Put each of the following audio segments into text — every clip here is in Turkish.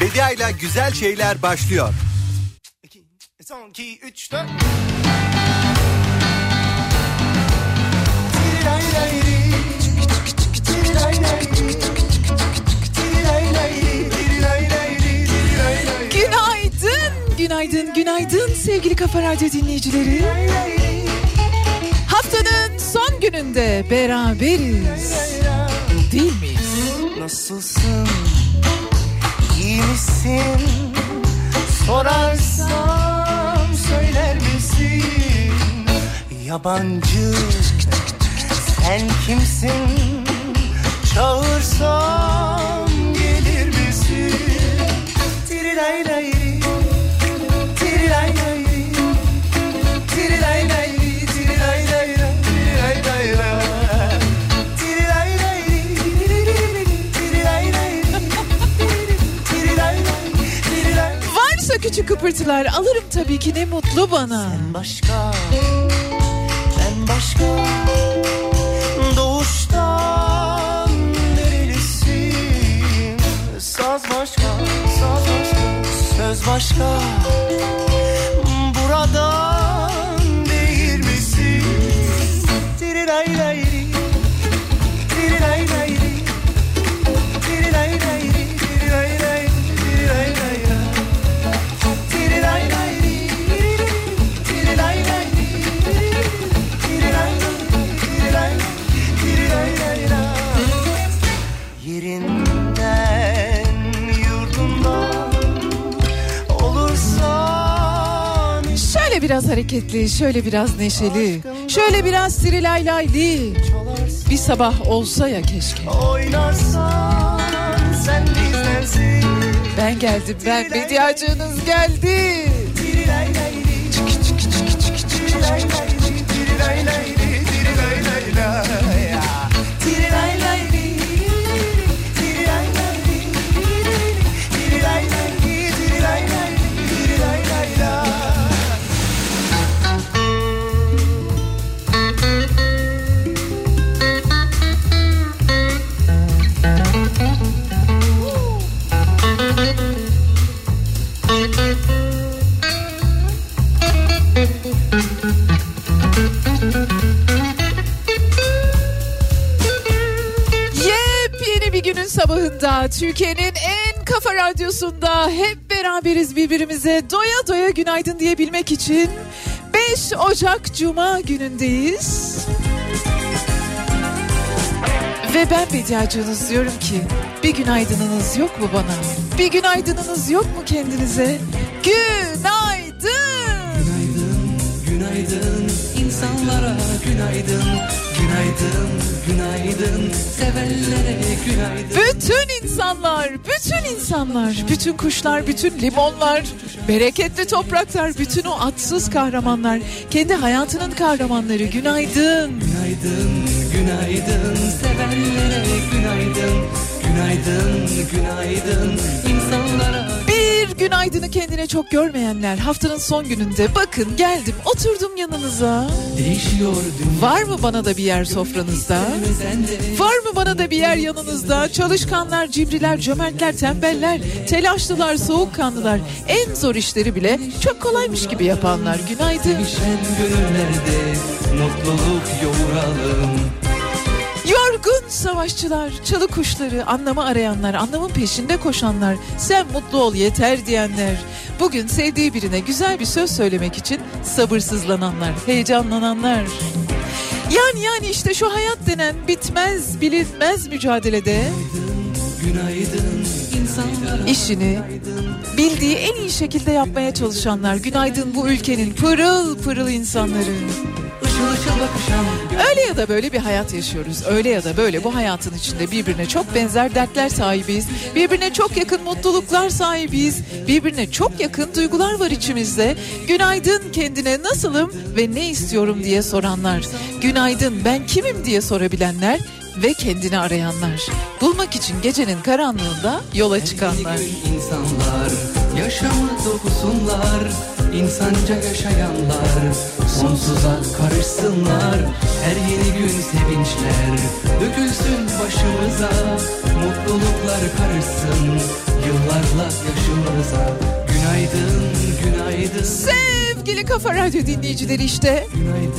Bedia ile güzel şeyler başlıyor. 2, son 2, 3, 4. Günaydın, günaydın, günaydın sevgili Kafa Radyo dinleyicileri. Haftanın son gününde beraberiz. Değil miyiz? Nasılsın? İyi misin? Sorarsam söyler misin? Yabancı sen kimsin? Çağırsam gelir misin? Tirilay küçük kıpırtılar alırım tabii ki ne mutlu bana. Sen başka, ben başka. Doğuştan nerelisin Saz başka, saz başka Söz başka. Buradan değil misin? Tirilay lay ri, biraz hareketli, şöyle biraz neşeli, şöyle biraz sirilaylaylı. Bir sabah olsa ya keşke. oynarsan sen bizdensin. Ben geldim, ben bediacınız geldi. Sabahında Türkiye'nin en kafa radyosunda hep beraberiz birbirimize doya doya günaydın diyebilmek için 5 Ocak Cuma günündeyiz. Ve ben bediacınız diyorum ki bir günaydınınız yok mu bana? Bir günaydınınız yok mu kendinize? Günaydın! Günaydın, günaydın insanlara günaydın Günaydın, günaydın. Sevenlere günaydın. Bütün insanlar, bütün insanlar, bütün kuşlar, bütün limonlar, bereketli topraklar, bütün o atsız kahramanlar, kendi hayatının kahramanları günaydın. Günaydın, günaydın. Sevenlere günaydın. Günaydın, günaydın. İnsanlara Bir günaydını kendine çok görmeyenler haftanın son gününde bakın geldim oturdum yanınıza. Var mı bana da bir yer sofranızda? Var mı bana da bir yer yanınızda? Çalışkanlar, cimriler, cömertler, tembeller, telaşlılar, soğukkanlılar, en zor işleri bile çok kolaymış gibi yapanlar. Günaydın. Mutluluk yoğuralım Yorgun savaşçılar, çalı kuşları, anlamı arayanlar, anlamın peşinde koşanlar, sen mutlu ol yeter diyenler. Bugün sevdiği birine güzel bir söz söylemek için sabırsızlananlar, heyecanlananlar. Yani yani işte şu hayat denen bitmez bilinmez mücadelede Günaydın insanlara işini bildiği en iyi şekilde yapmaya çalışanlar. Günaydın bu ülkenin pırıl pırıl insanları. Öyle ya da böyle bir hayat yaşıyoruz. Öyle ya da böyle bu hayatın içinde birbirine çok benzer dertler sahibiyiz. Birbirine çok yakın mutluluklar sahibiyiz. Birbirine çok yakın duygular var içimizde. Günaydın kendine nasılım ve ne istiyorum diye soranlar. Günaydın ben kimim diye sorabilenler ve kendini arayanlar. Bulmak için gecenin karanlığında yola çıkanlar. insanlar Yaşamı dokusunlar insanca yaşayanlar Sonsuza karışsınlar. Her yeni gün sevinçler Dökülsün başımıza. Mutluluklar karışsın Yıllarla yaşımıza. Günaydın, günaydın. Sevgili Kafa Radyo dinleyicileri işte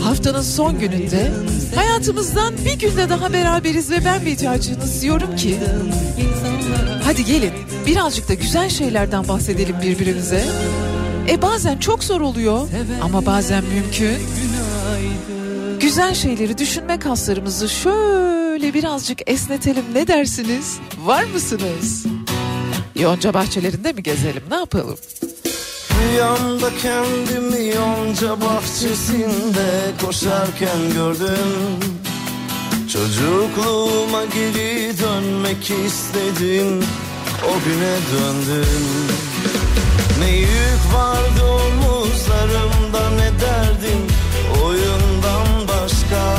haftanın son gününde hayatımızdan bir günde daha beraberiz ve ben Bediacınız diyorum ki insanlara hadi gelin birazcık da güzel şeylerden bahsedelim birbirimize. E bazen çok zor oluyor ama bazen mümkün. Güzel şeyleri düşünme kaslarımızı şöyle birazcık esnetelim ne dersiniz? Var mısınız? Yonca bahçelerinde mi gezelim ne yapalım? Rüyamda kendimi yonca bahçesinde koşarken gördüm Çocukluğuma geri dönmek istedim O güne döndüm. Ne yük vardı omuzlarımda ne derdim Oyundan başka.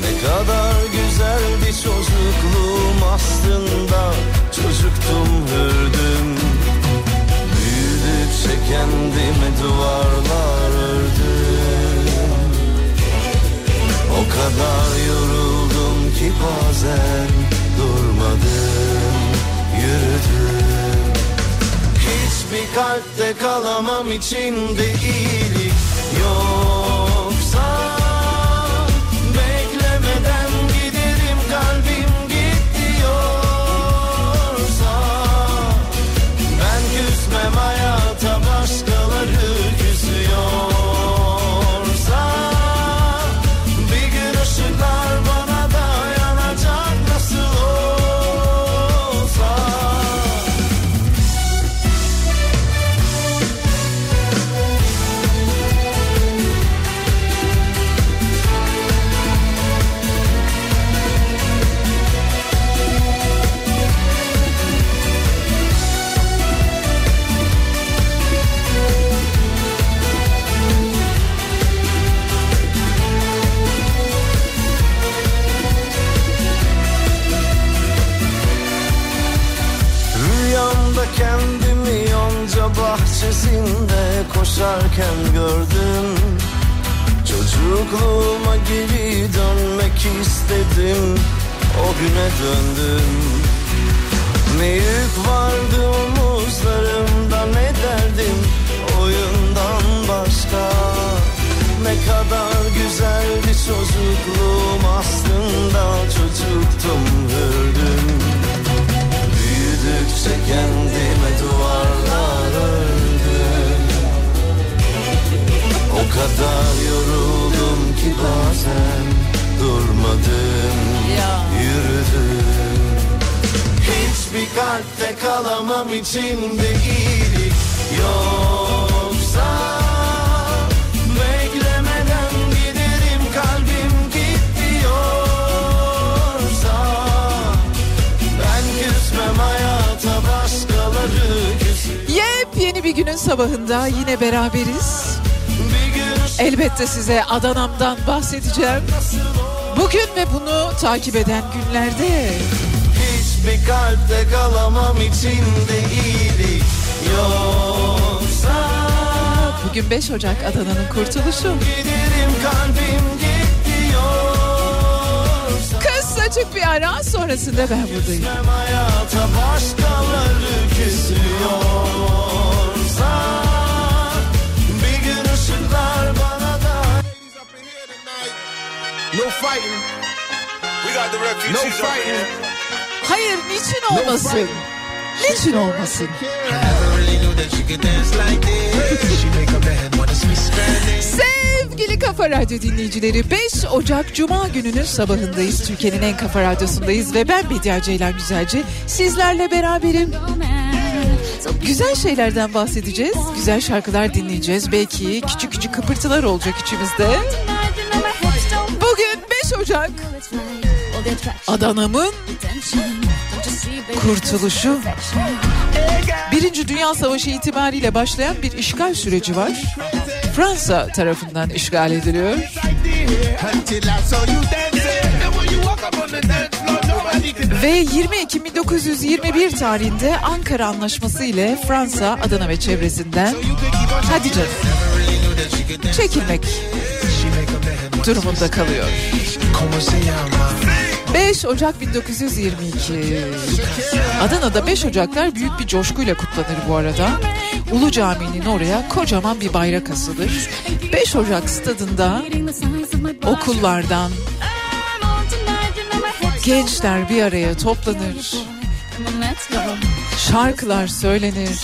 Ne kadar güzeldi çocukluğum aslında Çocuktum hürdüm. Büyüdükçe kendime duvarlar ördüm kadar yoruldum ki bazen durmadım Yürüdüm. Hiçbir kalpte kalamam içinde iyilik yoksa koşarken gördüm. Çocukluğuma geri dönmek istedim. O güne döndüm. Ne yük vardı omuzlarımda ne derdim Oyundan başka. Ne kadar güzeldi çocukluğum aslında Çocuktum hürdüm Büyüdükçe kendime duvarlar ördüm kadar yoruldum ki bazen durmadım Yürüdüm. Hiçbir kalpte kalamam içinde iyilik yoksa Beklemeden giderim kalbim git diyorsa ben küsmem hayata başkaları küsür Yepyeni bir günün sabahında yine beraberiz. Elbette size Adana'mdan bahsedeceğim. Bugün ve bunu takip eden günlerde hiçbir kalpte kalamam içinde iyilik yoksa bugün 5 Ocak Adana'nın kurtuluşu. Giderim kalbim Kısacık bir ara sonrasında ben buradayım. Hayata başkaları küsüyorsa No fighting. We got the No refugees over fighting. Hayır niçin olmasın? Niçin olmasın? Sevgili Kafa Radyo dinleyicileri 5 Ocak Cuma gününün sabahındayız. Türkiye'nin en kafa radyosundayız ve ben Bediye Ceylan Güzelce sizlerle beraberim. Güzel şeylerden bahsedeceğiz. Güzel şarkılar dinleyeceğiz. Belki küçük küçük kıpırtılar olacak içimizde. Bugün 5 Ocak Adana'mın kurtuluşu. Birinci Dünya Savaşı itibariyle başlayan bir işgal süreci var. Fransa tarafından işgal ediliyor. Ve 20 Ekim 1921 tarihinde Ankara Anlaşması ile Fransa, Adana ve çevresinden hadi canım çekilmek durumunda kalıyor. 5 Ocak 1922. Adana'da 5 Ocaklar büyük bir coşkuyla kutlanır bu arada. Ulu Cami'nin oraya kocaman bir bayrak asılır. 5 Ocak stadında okullardan gençler bir araya toplanır. Şarkılar söylenir.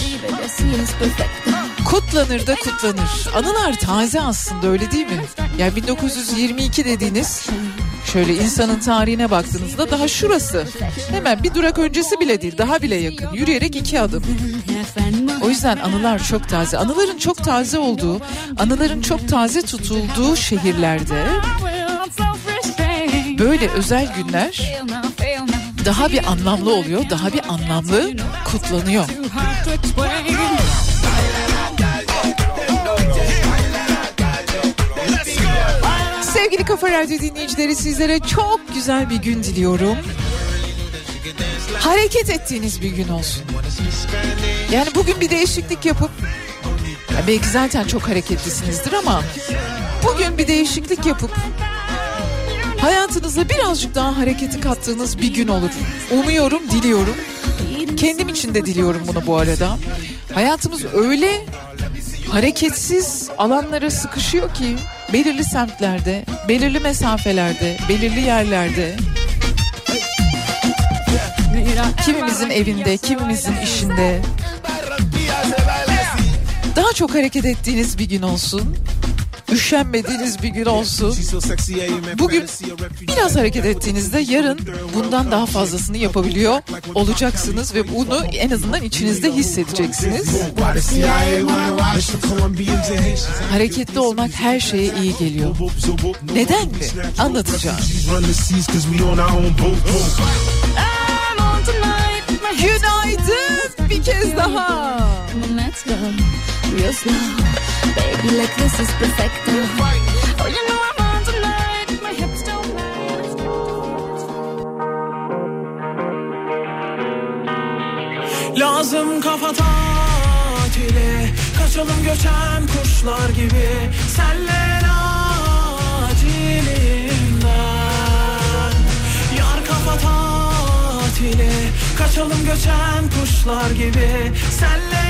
Kutlanır da kutlanır. Anılar taze aslında öyle değil mi? Yani 1922 dediğiniz şöyle insanın tarihine baktığınızda daha şurası. Hemen bir durak öncesi bile değil daha bile yakın. Yürüyerek iki adım. O yüzden anılar çok taze. Anıların çok taze olduğu, anıların çok taze tutulduğu şehirlerde böyle özel günler daha bir anlamlı oluyor, daha bir anlamlı kutlanıyor. Sevgili Kafa Radyo dinleyicileri sizlere çok güzel bir gün diliyorum. Hareket ettiğiniz bir gün olsun. Yani bugün bir değişiklik yapıp ya belki zaten çok hareketlisinizdir ama bugün bir değişiklik yapıp hayatınıza birazcık daha hareketi kattığınız bir gün olur. Umuyorum, diliyorum. Kendim için de diliyorum bunu bu arada. Hayatımız öyle hareketsiz alanlara sıkışıyor ki belirli semtlerde, belirli mesafelerde, belirli yerlerde kimimizin evinde, kimimizin işinde daha çok hareket ettiğiniz bir gün olsun. Üşenmediğiniz bir gün olsun. Bugün biraz hareket ettiğinizde yarın bundan daha fazlasını yapabiliyor olacaksınız ve bunu en azından içinizde hissedeceksiniz. Hareketli olmak her şeye iyi geliyor. Neden mi? Anlatacağım. Günaydın bir kez daha. Let's go, real slow. Baby, like this is lie. Lazım kafa tatili Kaçalım göçen kuşlar gibi. Senle acilimden Yar kafa tatili Kaçalım göçen kuşlar gibi. Senle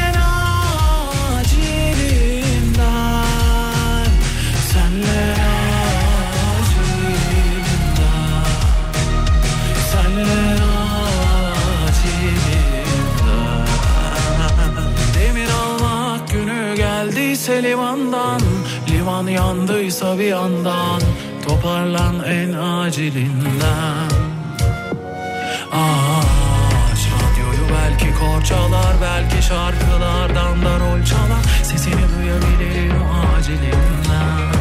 Liman yandıysa bir yandan Toparlan en acilinden. Aç radyoyu belki korçalar Belki şarkılardan da rol çalar. Sesini duyabilirim acilinden.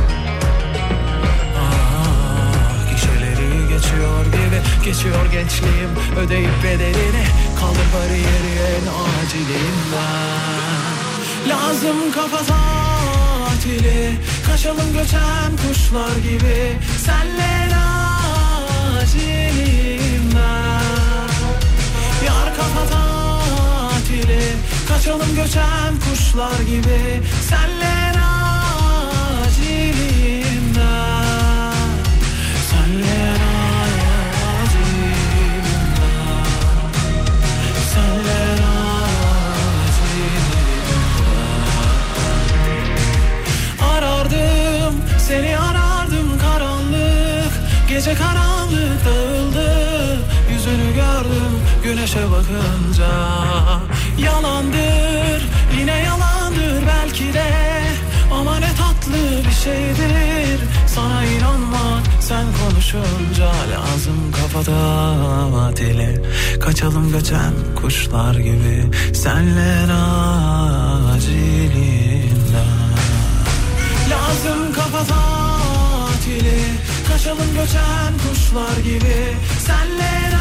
Ah, Gişeleri geçiyor gibi Geçiyor gençliğim. Ödeyip bedelini Kaldır bariyeri en acilinden. Lazım kafa tatili Kaçalım göçen kuşlar gibi. Senle acilimden Yar kafa tatili Kaçalım göçen kuşlar gibi. Senle Gece karanlık dağıldı Yüzünü gördüm güneşe bakınca. Yalandır yine yalandır belki de Ama ne tatlı bir şeydir. Sana inanmak sen konuşunca Lazım kafada dili Kaçalım göçen kuşlar gibi Senle acilinden Lazım kafa tatili Kaçalım göçen kuşlar gibi. Senle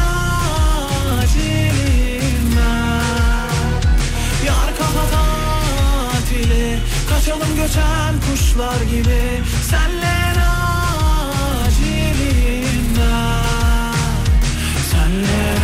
acilinden Yar kafa tatili Kaçalım göçen kuşlar gibi. Senle acilinden Senle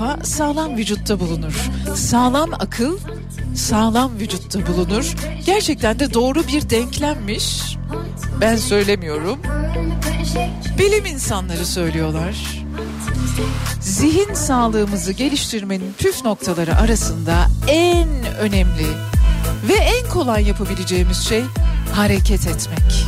kafa sağlam vücutta bulunur. Sağlam akıl sağlam vücutta bulunur. Gerçekten de doğru bir denklemmiş. Ben söylemiyorum. Bilim insanları söylüyorlar. Zihin sağlığımızı geliştirmenin püf noktaları arasında en önemli ve en kolay yapabileceğimiz şey hareket etmek.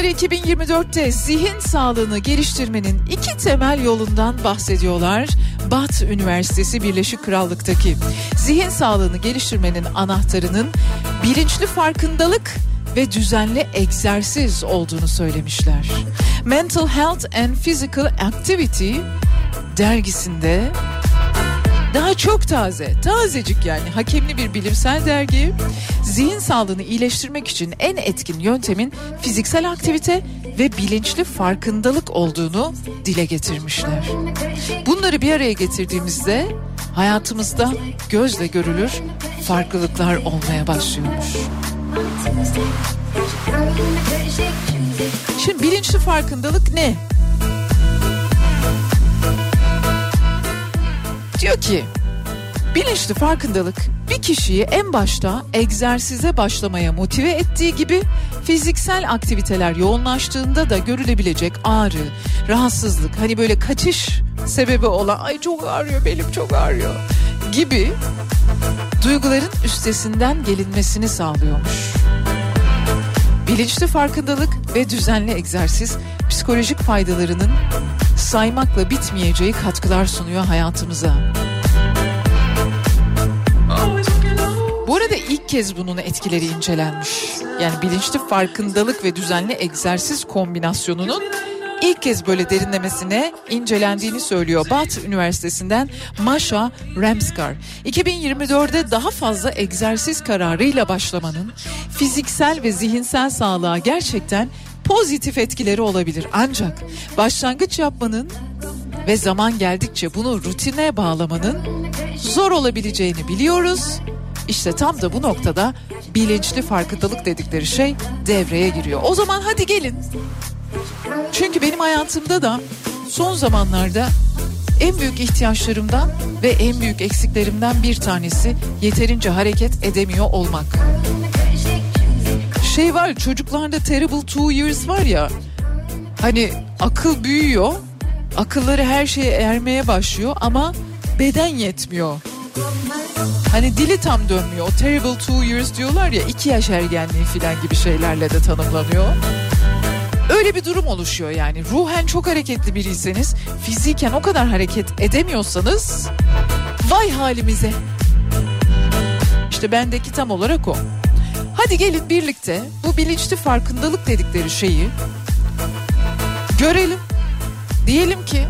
Bilim insanları 2024'te zihin sağlığını geliştirmenin iki temel yolundan bahsediyorlar. Bath Üniversitesi Birleşik Krallık'taki zihin sağlığını geliştirmenin anahtarının bilinçli farkındalık ve düzenli egzersiz olduğunu söylemişler. Mental Health and Physical Activity dergisinde daha çok taze, tazecik yani hakemli bir bilimsel dergi. Zihin sağlığını iyileştirmek için en etkin yöntemin fiziksel aktivite ve bilinçli farkındalık olduğunu dile getirmişler. Bunları bir araya getirdiğimizde hayatımızda gözle görülür farklılıklar olmaya başlıyormuş. Şimdi bilinçli farkındalık ne? Diyor ki bilinçli farkındalık bir kişiyi en başta egzersize başlamaya motive ettiği gibi fiziksel aktiviteler yoğunlaştığında da görülebilecek ağrı, rahatsızlık hani böyle kaçış sebebi olan ay çok ağrıyor belim çok ağrıyor gibi duyguların üstesinden gelinmesini sağlıyormuş. Bilinçli farkındalık ve düzenli egzersiz psikolojik faydalarının saymakla bitmeyeceği katkılar sunuyor hayatımıza. Bu arada ilk kez bunun etkileri incelenmiş. Yani bilinçli farkındalık ve düzenli egzersiz kombinasyonunun ilk kez böyle derinlemesine incelendiğini söylüyor Bath Üniversitesi'nden Masha Ramskar. 2024'de daha fazla egzersiz kararıyla başlamanın fiziksel ve zihinsel sağlığa gerçekten pozitif etkileri olabilir. Ancak başlangıç yapmanın ve zaman geldikçe bunu rutine bağlamanın zor olabileceğini biliyoruz. İşte tam da bu noktada bilinçli farkındalık dedikleri şey devreye giriyor. O zaman hadi gelin. Çünkü benim hayatımda da son zamanlarda en büyük ihtiyaçlarımdan ve en büyük eksiklerimden bir tanesi yeterince hareket edemiyor olmak. Şey var çocuklarda terrible two years var ya hani akıl büyüyor akılları her şeye ermeye başlıyor ama beden yetmiyor. Hani dili tam dönmüyor. O terrible two years diyorlar ya iki yaş ergenliği filan gibi şeylerle de tanımlanıyor. Öyle bir durum oluşuyor yani. Ruhen çok hareketli biriyseniz, fiziken o kadar hareket edemiyorsanız vay halimize. İşte bendeki tam olarak o. Hadi gelin birlikte bu bilinçli farkındalık dedikleri şeyi görelim. Diyelim ki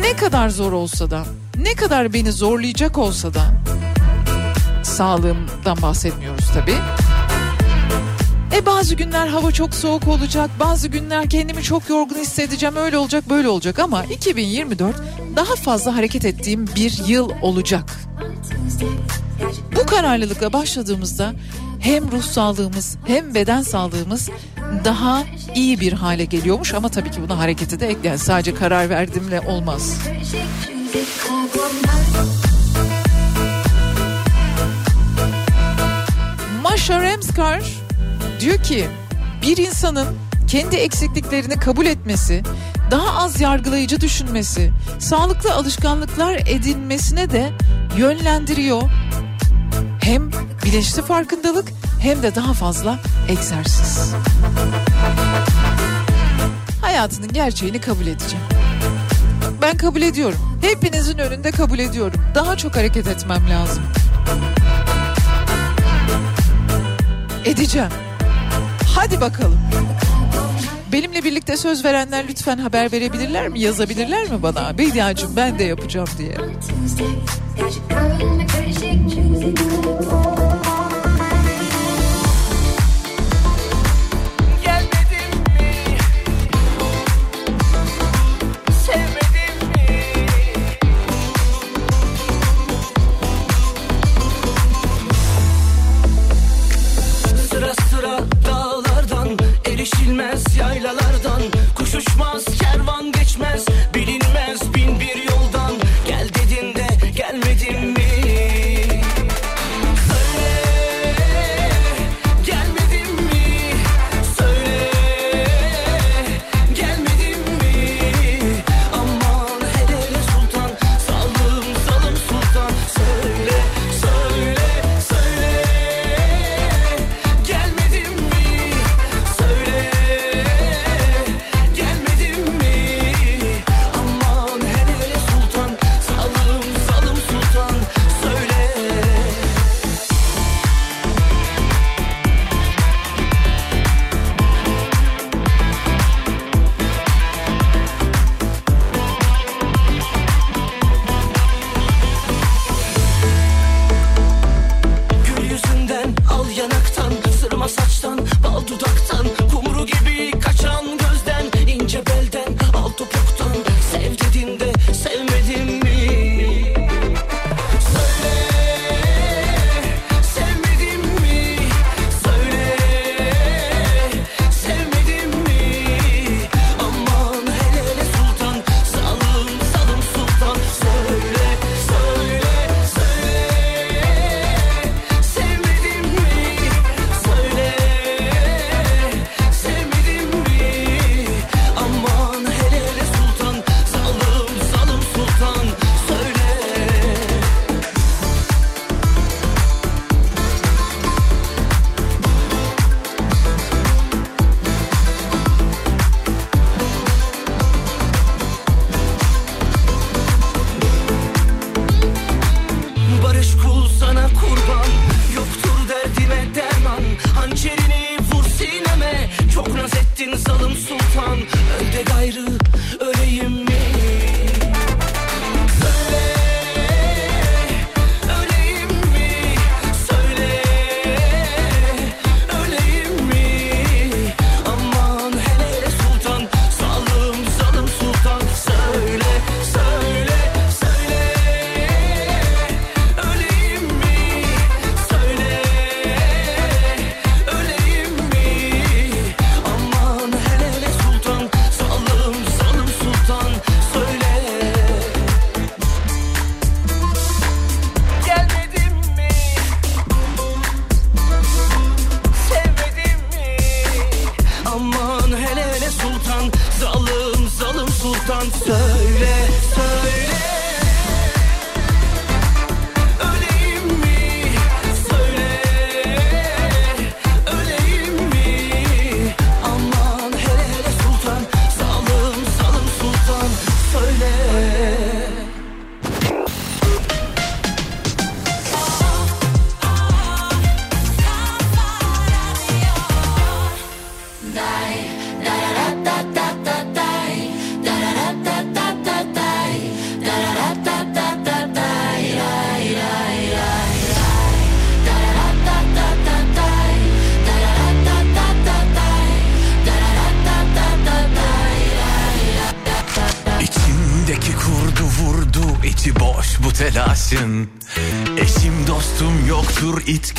ne kadar zor olsa da, ne kadar beni zorlayacak olsa da sağlığımdan bahsetmiyoruz tabii. E bazı günler hava çok soğuk olacak, bazı günler kendimi çok yorgun hissedeceğim, öyle olacak, böyle olacak ama 2024 daha fazla hareket ettiğim bir yıl olacak. Bu kararlılıkla başladığımızda hem ruh sağlığımız hem beden sağlığımız daha iyi bir hale geliyormuş ama tabii ki buna hareketi de ekleyen sadece karar verdimle olmaz. Masha Remskar diyor ki bir insanın kendi eksikliklerini kabul etmesi, daha az yargılayıcı düşünmesi, sağlıklı alışkanlıklar edinmesine de yönlendiriyor. Hem bilinçli farkındalık hem de daha fazla egzersiz. Hayatının gerçeğini kabul edeceğim. Ben kabul ediyorum. Hepinizin önünde kabul ediyorum. Daha çok hareket etmem lazım. Edeceğim. Hadi bakalım. Benimle birlikte söz verenler lütfen haber verebilirler mi? Yazabilirler mi bana? Bediacığım ben de yapacağım diye.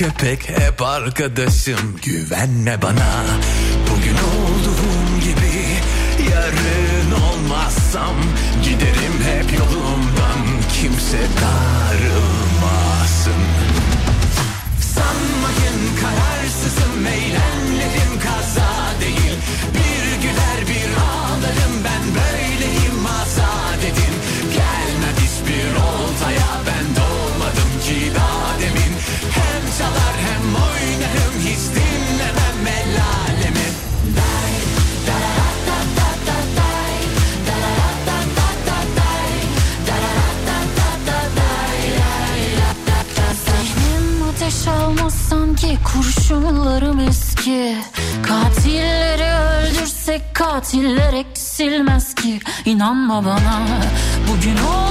köpek hep arkadaşım. Güvenme bana. Bugün olduğum gibi yarın olmazsam giderim Bana Bugün oldu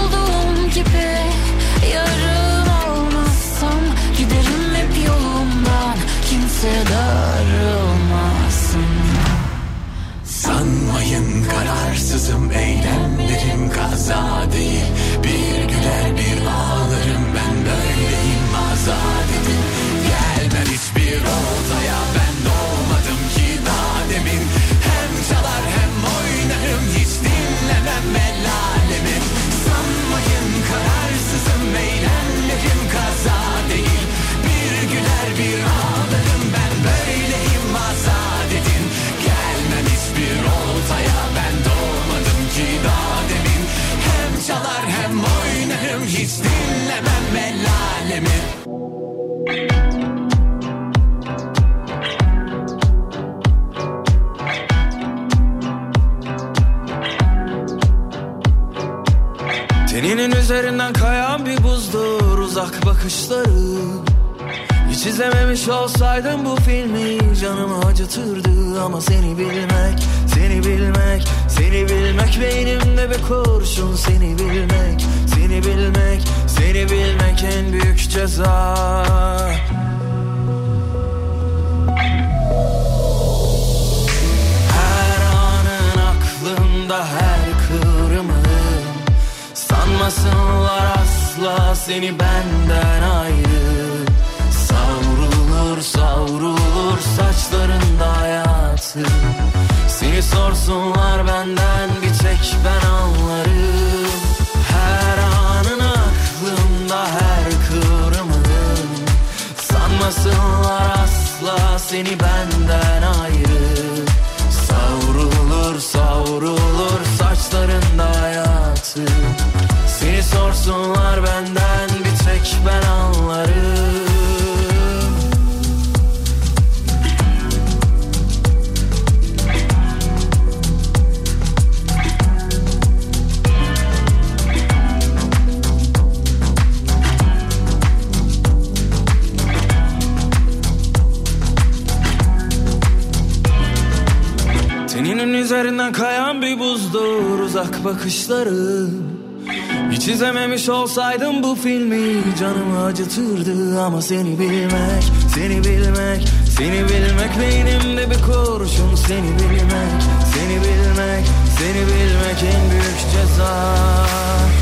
Görmüş olsaydım bu filmi canımı acıtırdı ama seni bilmek, seni bilmek, seni bilmek beynimde bir kurşun seni bilmek, seni bilmek, seni bilmek en büyük ceza.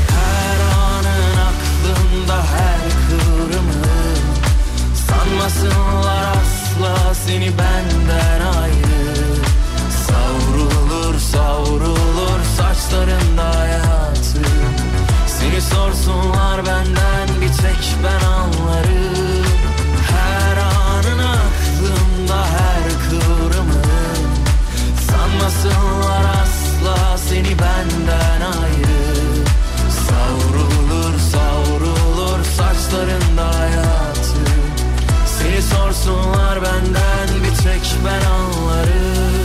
Her anın aklımda her kıvrımı sanmasınlar asla seni benden ayrı. Savrulur savrulur saçlarında hayatı. Beni sorsunlar benden bir tek ben anlarım. Her anın aklımda her kıvrımı. Sanmasınlar asla seni benden ayrı. Savrulur savrulur saçlarında hayatı. Seni sorsunlar benden bir tek ben anlarım.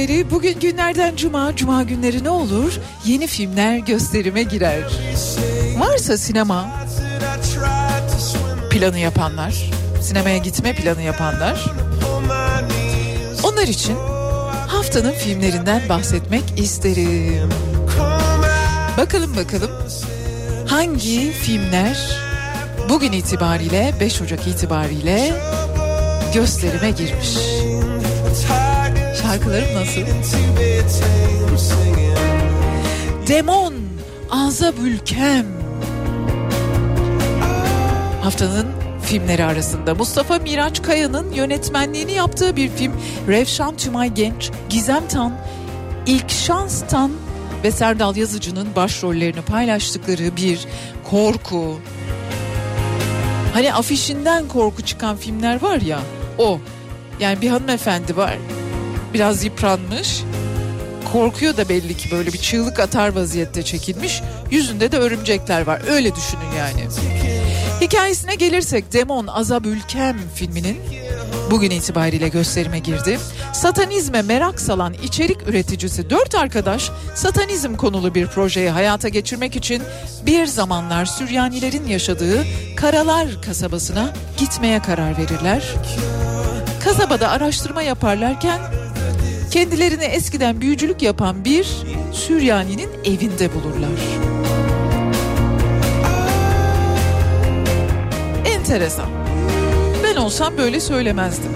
haberleri bugün günlerden cuma, cuma günleri ne olur? Yeni filmler gösterime girer. Varsa sinema planı yapanlar, sinemaya gitme planı yapanlar. Onlar için haftanın filmlerinden bahsetmek isterim. Bakalım bakalım hangi filmler bugün itibariyle 5 Ocak itibariyle gösterime girmiş şarkılarım nasıl? Demon Azab Ülkem Haftanın filmleri arasında Mustafa Miraç Kaya'nın yönetmenliğini yaptığı bir film Revşan Tümay Genç, Gizem Tan, İlk Şans Tan ve Serdal Yazıcı'nın başrollerini paylaştıkları bir korku. Hani afişinden korku çıkan filmler var ya o. Yani bir hanımefendi var Biraz yıpranmış. Korkuyor da belli ki böyle bir çığlık atar vaziyette çekilmiş. Yüzünde de örümcekler var. Öyle düşünün yani. Hikayesine gelirsek Demon Azab Ülkem filminin bugün itibariyle gösterime girdi. Satanizme merak salan içerik üreticisi dört arkadaş satanizm konulu bir projeyi hayata geçirmek için bir zamanlar Süryanilerin yaşadığı Karalar kasabasına gitmeye karar verirler. Kasabada araştırma yaparlarken kendilerini eskiden büyücülük yapan bir Süryaninin evinde bulurlar. Enteresan. Ben olsam böyle söylemezdim.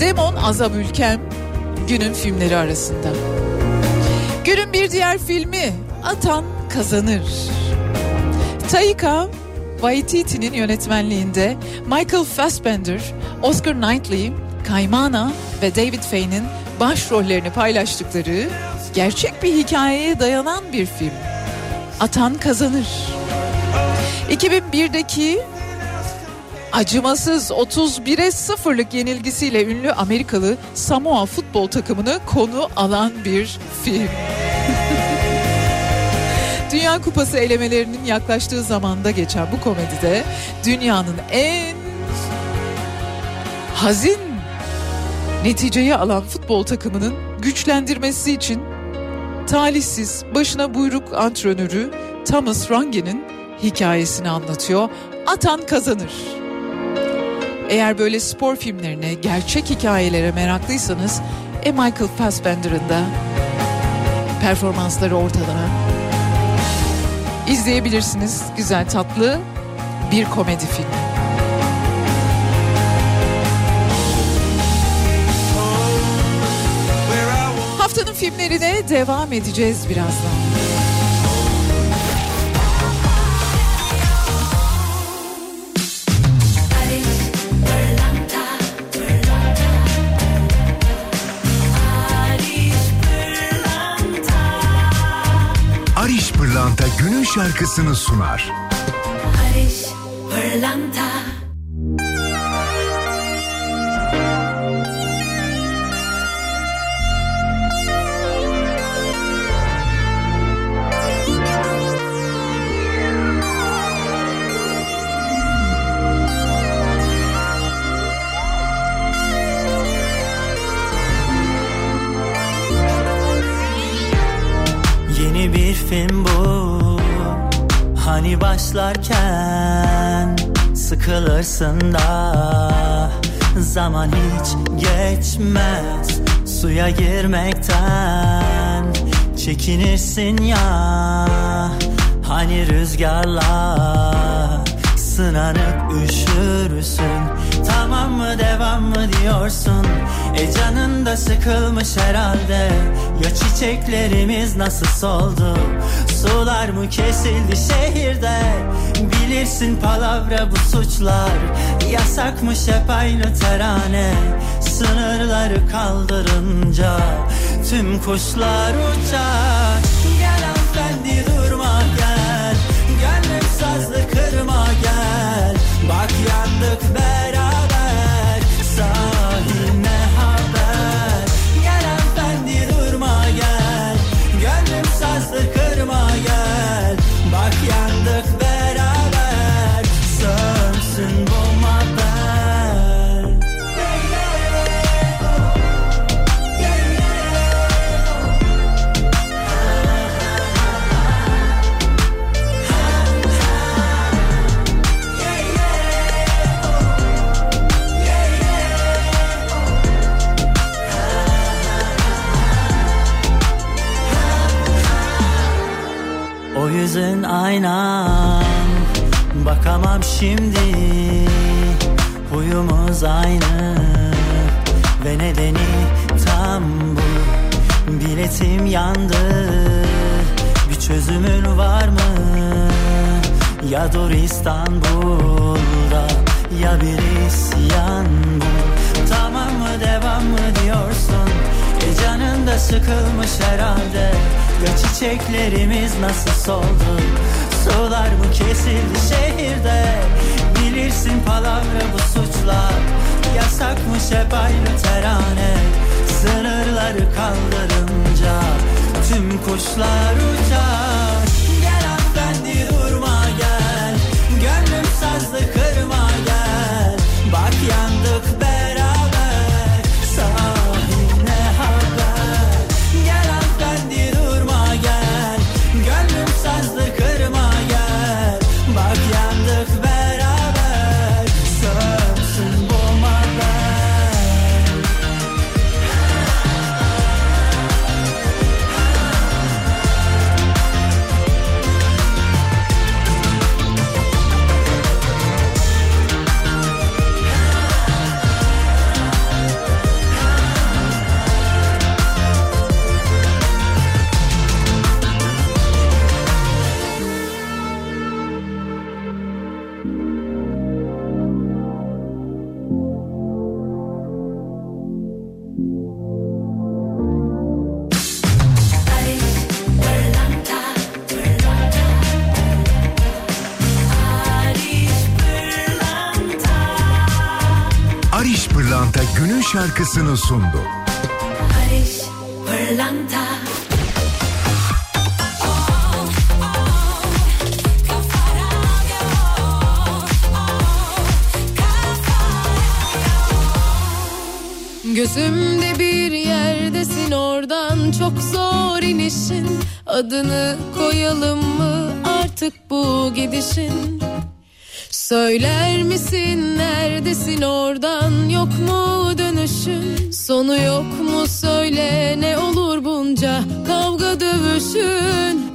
Demon Azab Ülkem günün filmleri arasında. Günün bir diğer filmi Atan Kazanır. Taika Waititi'nin yönetmenliğinde Michael Fassbender, Oscar Knightley, Kaymana ve David Faye'nin başrollerini paylaştıkları gerçek bir hikayeye dayanan bir film. Atan Kazanır. 2001'deki acımasız 31'e 0'lık yenilgisiyle ünlü Amerikalı Samoa futbol takımını konu alan bir film. Dünya Kupası elemelerinin yaklaştığı zamanda geçen bu komedide dünyanın en hazin neticeyi alan futbol takımının güçlendirmesi için talihsiz başına buyruk antrenörü Thomas Range'nin hikayesini anlatıyor. Atan kazanır. Eğer böyle spor filmlerine, gerçek hikayelere meraklıysanız e Michael Fassbender'ın da performansları ortada. İzleyebilirsiniz güzel tatlı bir komedi filmi. Filmlerine devam edeceğiz birazdan. Ariş Pırlanta günün şarkısını sunar. Barış Pırlanta başlarken Sıkılırsın da Zaman hiç geçmez Suya girmekten Çekinirsin ya. Hani rüzgarla Sınanıp üşürsün. Tamam mı devam mı diyorsun? E canın da sıkılmış herhalde. Ya çiçeklerimiz nasıl soldu Sular mı kesildi şehirde? Bilirsin palavra bu suçlar. Yasakmış hep aynı terane. Sınırları kaldırınca Tüm kuşlar uçar. Gel hanımefendi durma gel. Gönlüm sazlı kırma gel. Bak yandık beraber O yüzün aynan. Bakamam şimdi. Huyumuz aynı. Ve nedeni tam bu. Biletim yandı. Bir çözümün var mı? Ya dur İstanbul'da Ya bir isyan bu sıkılmış herhalde. Ve çiçeklerimiz nasıl soldu? Sorular mı kesildi şehirde? Bilirsin palavra bu suçlar. Yasakmış hep aynı terane. Sınırları kaldırınca Tüm kuşlar uçar. şarkısını sundu. Gözümde bir yerdesin oradan çok zor inişin. Adını koyalım mı artık bu gidişin? Söyler misin neredesin oradan yok mu savaşın sonu yok mu söyle ne olur bunca kavga dövüşün.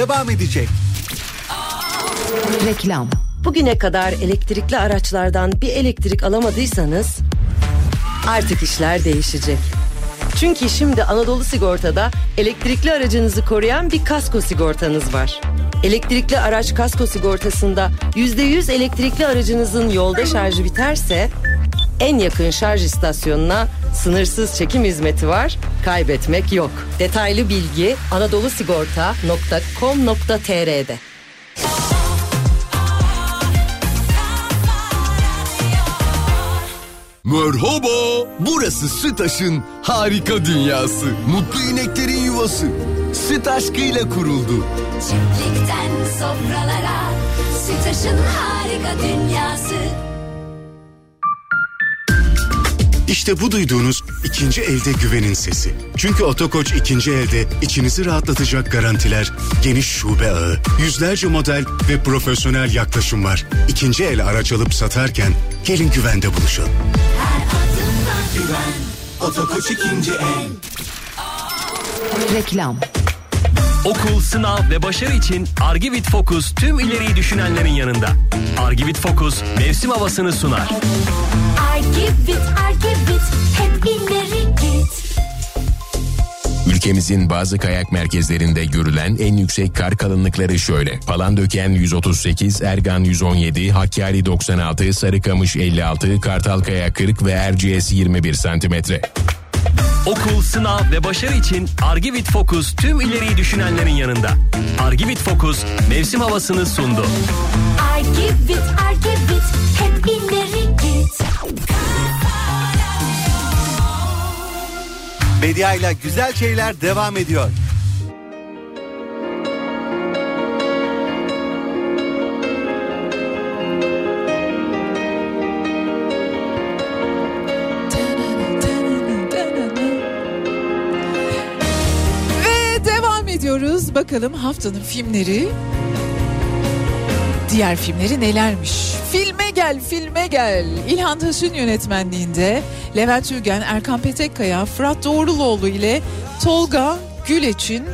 devam edecek. Reklam. Bugüne kadar elektrikli araçlardan bir elektrik alamadıysanız artık işler değişecek. Çünkü şimdi Anadolu Sigorta'da elektrikli aracınızı koruyan bir kasko sigortanız var. Elektrikli araç kasko sigortasında %100 elektrikli aracınızın yolda şarjı biterse en yakın şarj istasyonuna sınırsız çekim hizmeti var, kaybetmek yok.'' Detaylı bilgi anadolusigorta.com.tr'de. Merhaba, burası Sütaş'ın harika dünyası. Mutlu ineklerin yuvası. Süt aşkıyla kuruldu. Çiftlikten sofralara Sütaş'ın harika dünyası İşte bu duyduğunuz ikinci elde güvenin sesi. Çünkü Otokoç ikinci elde içinizi rahatlatacak garantiler, geniş şube ağı, yüzlerce model ve profesyonel yaklaşım var. İkinci el araç alıp satarken gelin güvende buluşalım. Otokoç ikinci el. Reklam. Okul, sınav ve başarı için Argivit Focus tüm ileriyi düşünenlerin yanında. Argivit Focus mevsim havasını sunar. Argivit Argivit Ülkemizin bazı kayak merkezlerinde görülen en yüksek kar kalınlıkları şöyle. Palandöken 138, Ergan 117, Hakkari 96, Sarıkamış 56, Kartalkaya 40 ve Erciyes 21 santimetre. Okul, sınav ve başarı için Argivit Focus tüm ileriyi düşünenlerin yanında. Argivit Focus mevsim havasını sundu. Argivit Argivit hep ileri Medya ile güzel şeyler devam ediyor. Ve devam ediyoruz. Bakalım haftanın filmleri diğer filmleri nelermiş? Filme gel, filme gel. İlhan Taş'ın yönetmenliğinde Levent Ülgen, Erkan Petekkaya, Fırat Doğruloğlu ile Tolga Güleç'in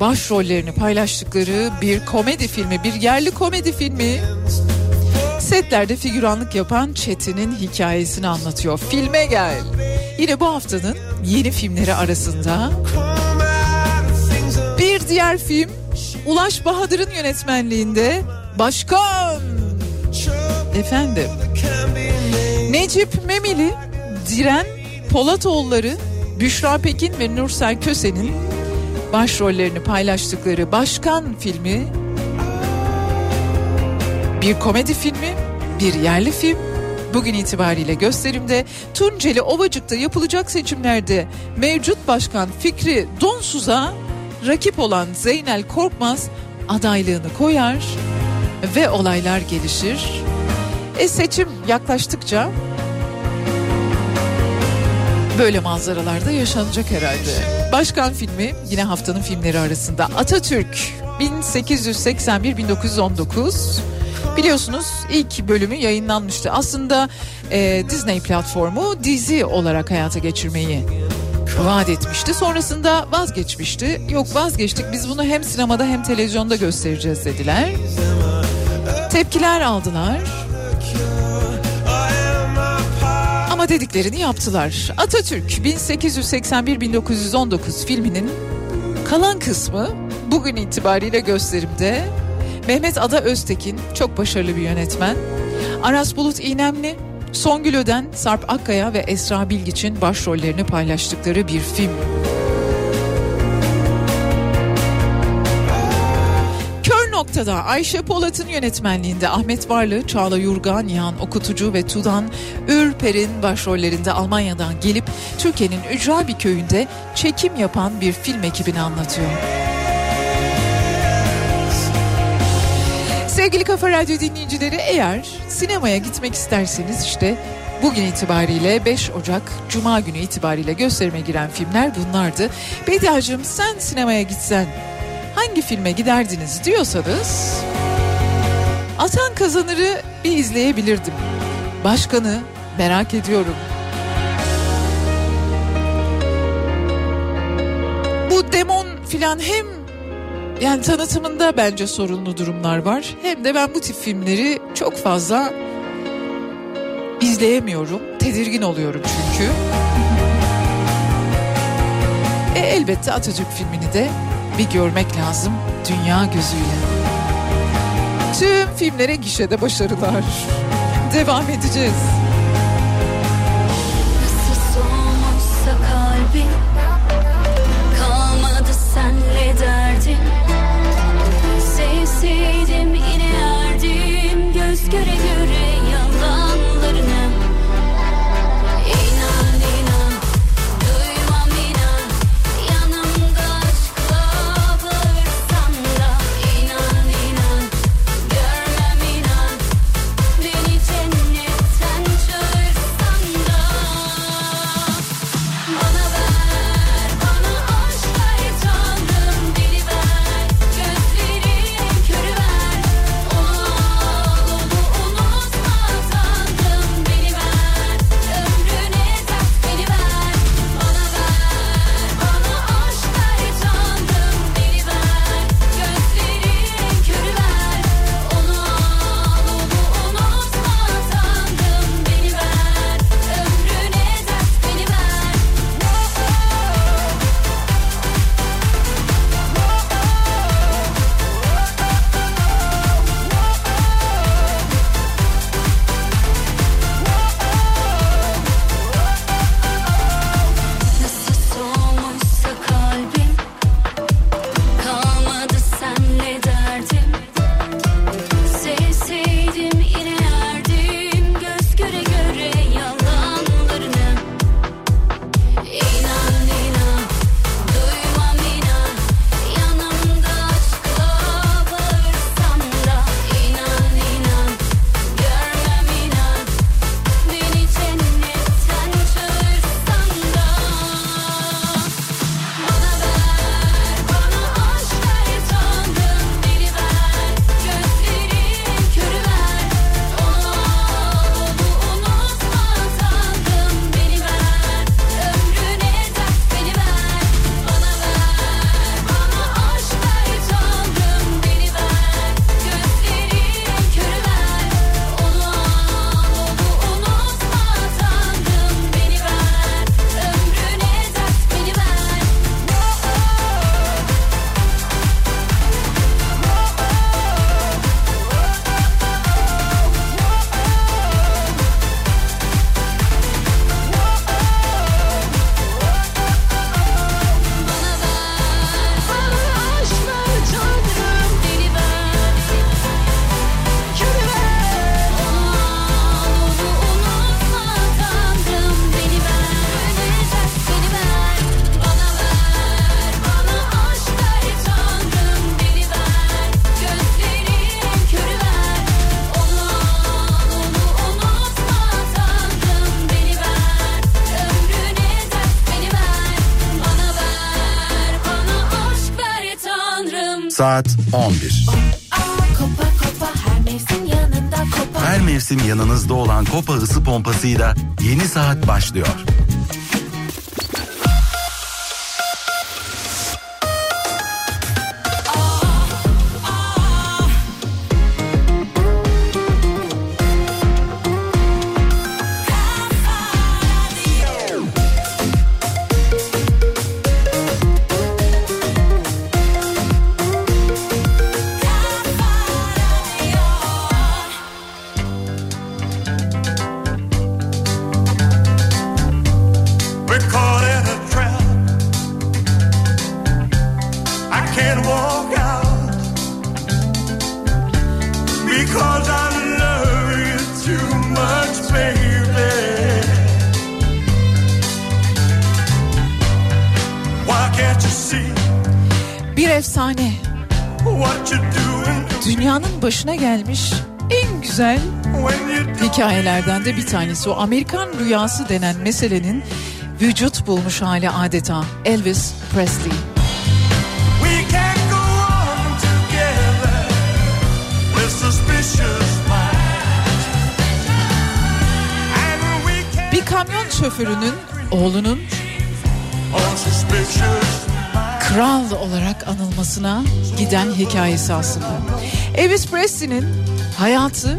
başrollerini paylaştıkları bir komedi filmi, bir yerli komedi filmi. Setlerde figüranlık yapan Çetin'in hikayesini anlatıyor. Filme gel. Yine bu haftanın yeni filmleri arasında bir diğer film Ulaş Bahadır'ın yönetmenliğinde Başkan. Efendim. Necip Memili, Diren Polatoğulları, Büşra Pekin ve Nursel Köse'nin başrollerini paylaştıkları Başkan filmi bir komedi filmi, bir yerli film. Bugün itibariyle gösterimde Tunceli Ovacık'ta yapılacak seçimlerde mevcut başkan Fikri Donsuz'a rakip olan Zeynel Korkmaz adaylığını koyar ve olaylar gelişir. E seçim yaklaştıkça böyle manzaralarda yaşanacak herhalde. Başkan filmi yine haftanın filmleri arasında Atatürk 1881-1919 Biliyorsunuz ilk bölümü yayınlanmıştı. Aslında e, Disney platformu dizi olarak hayata geçirmeyi vaat etmişti. Sonrasında vazgeçmişti. Yok vazgeçtik biz bunu hem sinemada hem televizyonda göstereceğiz dediler. Tepkiler aldılar. Dediklerini yaptılar. Atatürk 1881-1919 filminin kalan kısmı bugün itibariyle gösterimde. Mehmet Ada Öztekin çok başarılı bir yönetmen. Aras Bulut İğnemli, Songül Öden, Sarp Akkaya ve Esra Bilgiç'in başrollerini paylaştıkları bir film. Kör Noktada Ayşe Polat'ın yönetmenliğinde Ahmet Varlı, Çağla Yurga, Nihan Okutucu ve Tudan Ürper'in başrollerinde Almanya'dan gelip Türkiye'nin ücra bir köyünde çekim yapan bir film ekibini anlatıyor. Sevgili Kafa Radyo dinleyicileri eğer sinemaya gitmek isterseniz işte bugün itibariyle 5 Ocak Cuma günü itibariyle gösterime giren filmler bunlardı. Bediacığım sen sinemaya gitsen hangi filme giderdiniz diyorsanız Atan Kazanır'ı bir izleyebilirdim. Başkanı merak ediyorum. Bu demon filan hem yani tanıtımında bence sorunlu durumlar var. Hem de ben bu tip filmleri çok fazla izleyemiyorum. Tedirgin oluyorum çünkü. E elbette Atatürk filmini de bir görmek lazım dünya gözüyle. Tüm filmlere gişede başarılar. Devam edeceğiz. Göre göre saat 11. Her mevsim yanınızda olan Kopa ısı pompasıyla yeni saat başlıyor. can't walk out because I love you too much, baby. Why can't you see? Bir efsane. Dünyanın başına gelmiş en güzel hikayelerden de bir tanesi o Amerikan rüyası denen meselenin vücut bulmuş hali adeta Elvis Presley. kamyon şoförünün oğlunun kral olarak anılmasına giden hikayesi aslında. Elvis Presley'nin hayatı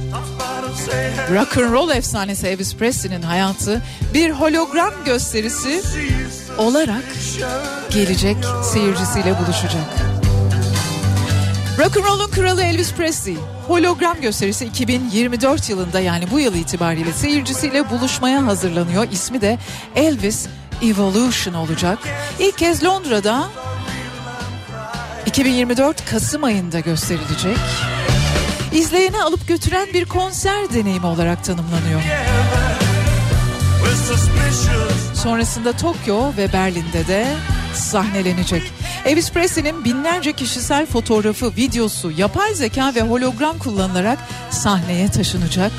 rock and roll efsanesi Elvis Presley'nin hayatı bir hologram gösterisi olarak gelecek seyircisiyle buluşacak. Rock'n'Roll'un kralı Elvis Presley hologram gösterisi 2024 yılında yani bu yıl itibariyle seyircisiyle buluşmaya hazırlanıyor. İsmi de Elvis Evolution olacak. İlk kez Londra'da 2024 Kasım ayında gösterilecek. İzleyeni alıp götüren bir konser deneyimi olarak tanımlanıyor. Sonrasında Tokyo ve Berlin'de de sahnelenecek. Elvis Presley'nin binlerce kişisel fotoğrafı, videosu, yapay zeka ve hologram kullanılarak sahneye taşınacak.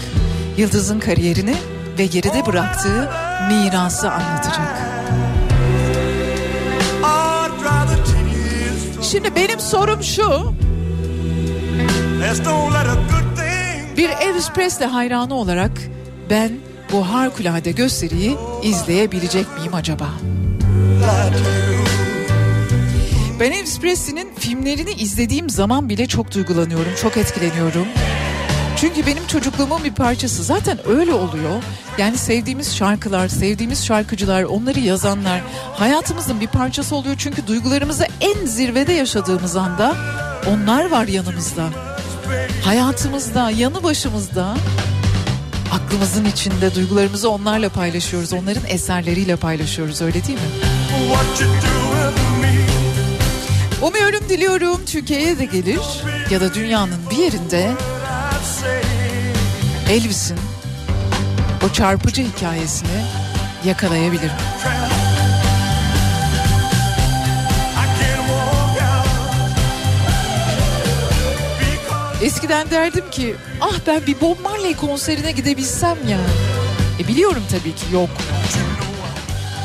Yıldız'ın kariyerini ve geride bıraktığı mirası anlatacak. Şimdi benim sorum şu. Bir Elvis Presley hayranı olarak ben bu harikulade gösteriyi izleyebilecek miyim acaba? Ben Elvis Presley'nin filmlerini izlediğim zaman bile çok duygulanıyorum, çok etkileniyorum. Çünkü benim çocukluğumun bir parçası zaten öyle oluyor. Yani sevdiğimiz şarkılar, sevdiğimiz şarkıcılar, onları yazanlar hayatımızın bir parçası oluyor. Çünkü duygularımızı en zirvede yaşadığımız anda onlar var yanımızda. Hayatımızda, yanı başımızda aklımızın içinde duygularımızı onlarla paylaşıyoruz. Onların eserleriyle paylaşıyoruz öyle değil mi? Umuyorum diliyorum Türkiye'ye de gelir ya da dünyanın bir yerinde Elvis'in o çarpıcı hikayesini yakalayabilirim. Eskiden derdim ki ah ben bir Bob Marley konserine gidebilsem ya. E biliyorum tabii ki yok.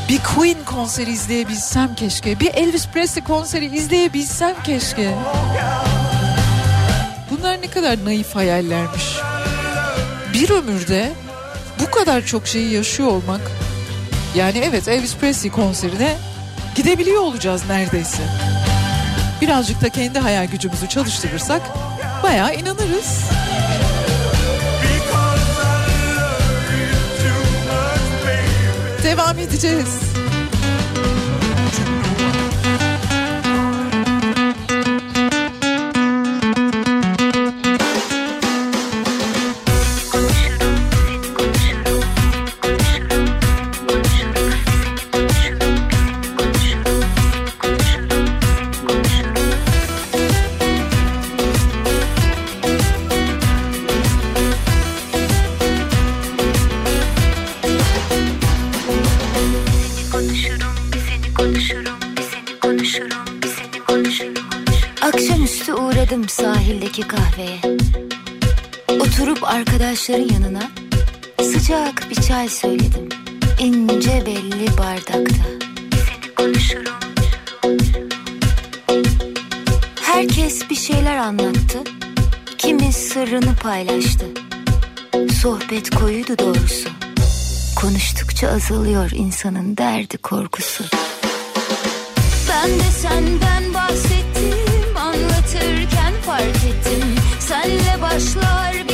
Bir Queen konseri izleyebilsem keşke. Bir Elvis Presley konseri izleyebilsem keşke. Bunlar ne kadar naif hayallermiş. Bir ömürde bu kadar çok şeyi yaşıyor olmak. Yani evet Elvis Presley konserine gidebiliyor olacağız neredeyse. Birazcık da kendi hayal gücümüzü çalıştırırsak bayağı inanırız. Devam edeceğiz. Arkadaşların yanına sıcak bir çay söyledim. İnce belli bardakta. Seni konuşurum. Herkes bir şeyler anlattı. Kimi sırrını paylaştı. Sohbet koyuydu doğrusu. Konuştukça azalıyor insanın derdi korkusu. Ben de senden bahsettim Anlatırken fark ettim Senle başlar biterim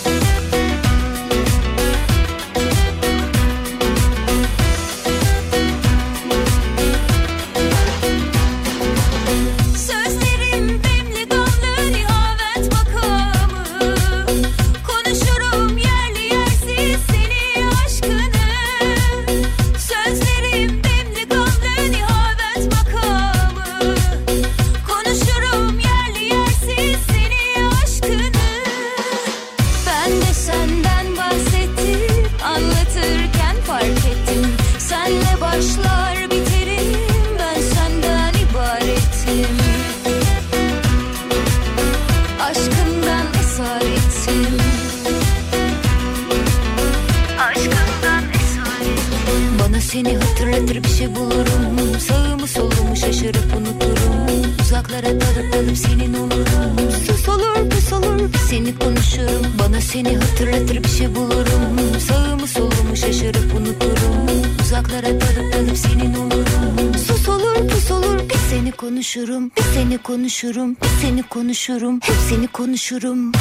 konuşurum. Hep seni konuşurum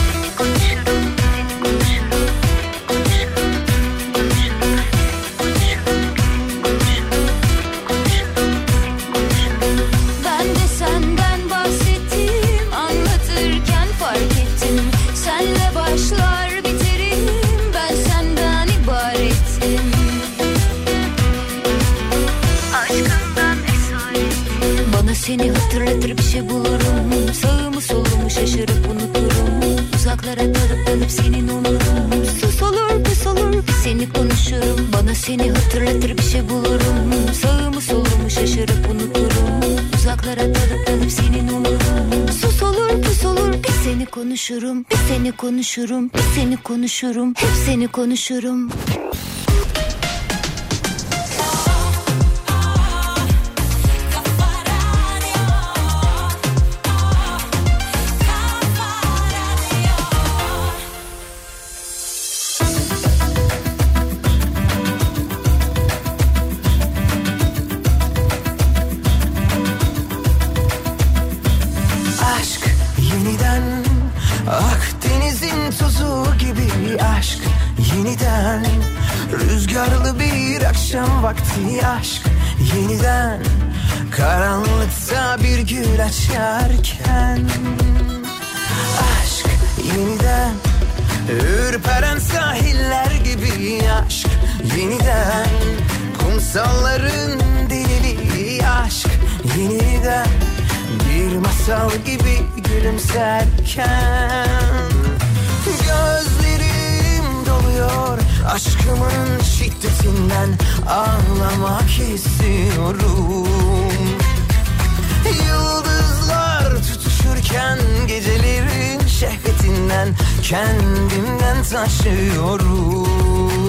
Uzaklara dalıp dalıp senin olurum Sus olur pus olur bir seni konuşurum. Bir seni konuşurum bir seni konuşurum. Hep seni konuşurum aşk yeniden Karanlıkta bir gül açarken Aşk yeniden Ürperen sahiller gibi aşk yeniden Kumsalların deliliği aşk yeniden Bir masal gibi gülümserken Gözlerim doluyor aşkımın şiddetinden Ağlamak istiyorum. Yıldızlar tutuşurken gecelerin şehvetinden Kendimden taşıyorum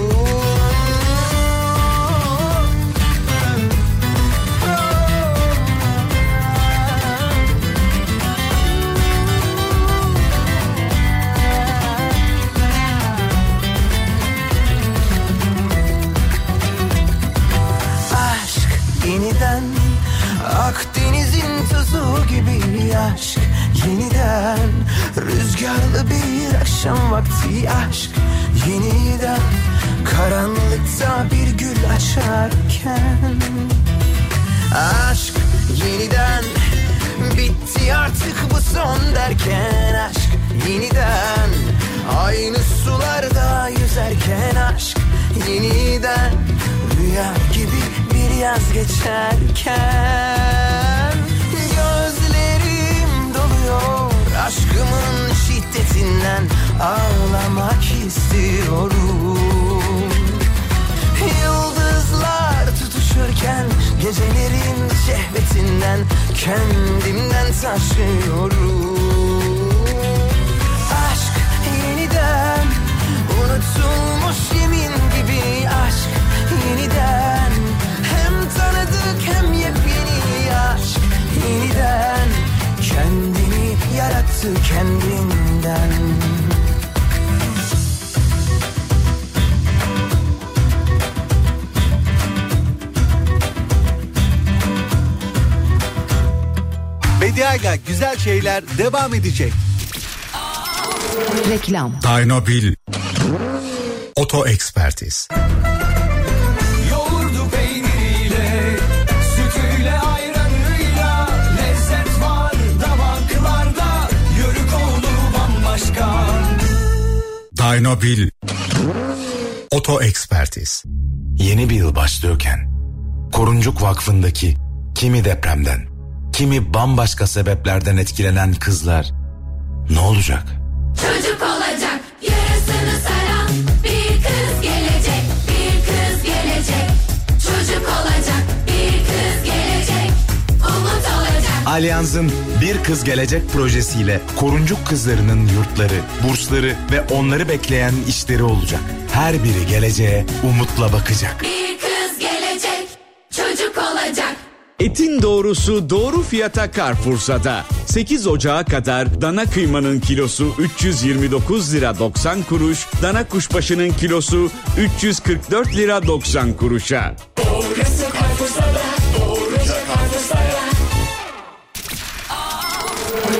yeniden. Rüzgarlı bir akşam vakti aşk yeniden. Karanlıkta bir gül açarken. Aşk yeniden. Bitti artık bu son derken. Aşk yeniden. Aynı sularda yüzerken. Aşk yeniden. Rüya gibi bir yaz geçerken aşkımın şiddetinden Ağlamak istiyorum. Yıldızlar tutuşurken gecelerin şehvetinden Kendimden taşıyorum. Aşk yeniden unutulmuş yemin gibi aşk yeniden. Hem tanıdık hem yepyeni aşk yeniden. Kendini yarattı kendinden Bediayla güzel şeyler devam edecek. Reklam. Daynobil. Oto Ekspertiz. Daynobil. Oto Ekspertiz. Yeni bir yıl başlıyorken Koruncuk Vakfı'ndaki kimi depremden, kimi bambaşka sebeplerden etkilenen kızlar ne olacak? Çocuk olacak Alyans'ın Bir Kız Gelecek projesiyle koruncuk kızlarının yurtları, bursları ve onları bekleyen işleri olacak. Her biri geleceğe umutla bakacak. bir kız gelecek çocuk olacak. Etin doğrusu doğru fiyata Carrefour'da. 8 Ocağı kadar dana kıymanın kilosu 329 lira 90 kuruş, dana kuşbaşının kilosu 344 lira 90 kuruşa. Doğrusu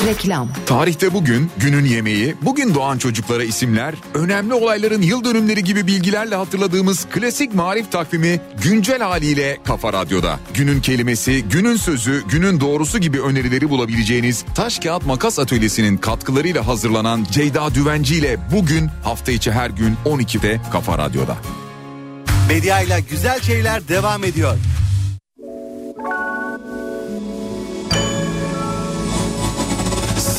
Reklam. Tarihte bugün, günün yemeği, bugün doğan çocuklara isimler, önemli olayların yıl dönümleri gibi bilgilerle hatırladığımız klasik marif takvimi güncel haliyle Kafa Radyo'da. Günün kelimesi, günün sözü, günün doğrusu gibi önerileri bulabileceğiniz Taş Kağıt Makas Atölyesi'nin katkılarıyla hazırlanan Ceyda Düvenci ile bugün hafta içi her gün 12'de Kafa Radyo'da. Medya ile güzel şeyler devam ediyor.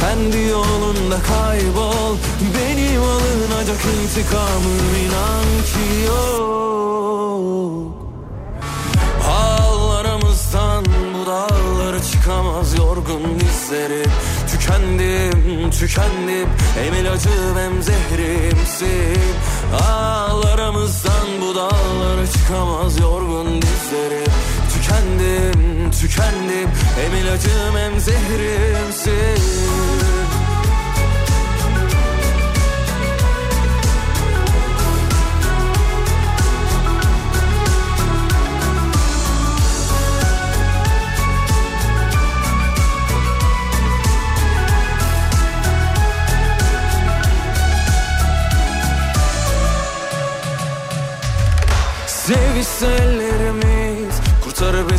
Kendi yolunda kaybol. Benim alınacak intikamım inan ki yok. Ağlarımızdan bu dağları çıkamaz yorgun dizlerim. Tükendim, tükendim. Hem ilacım hem zehrimsin. Ağlarımızdan bu dağları çıkamaz yorgun dizlerim Tükendim, tükendim. Hem ilacım hem zehrimsin. Sevişse ellerimiz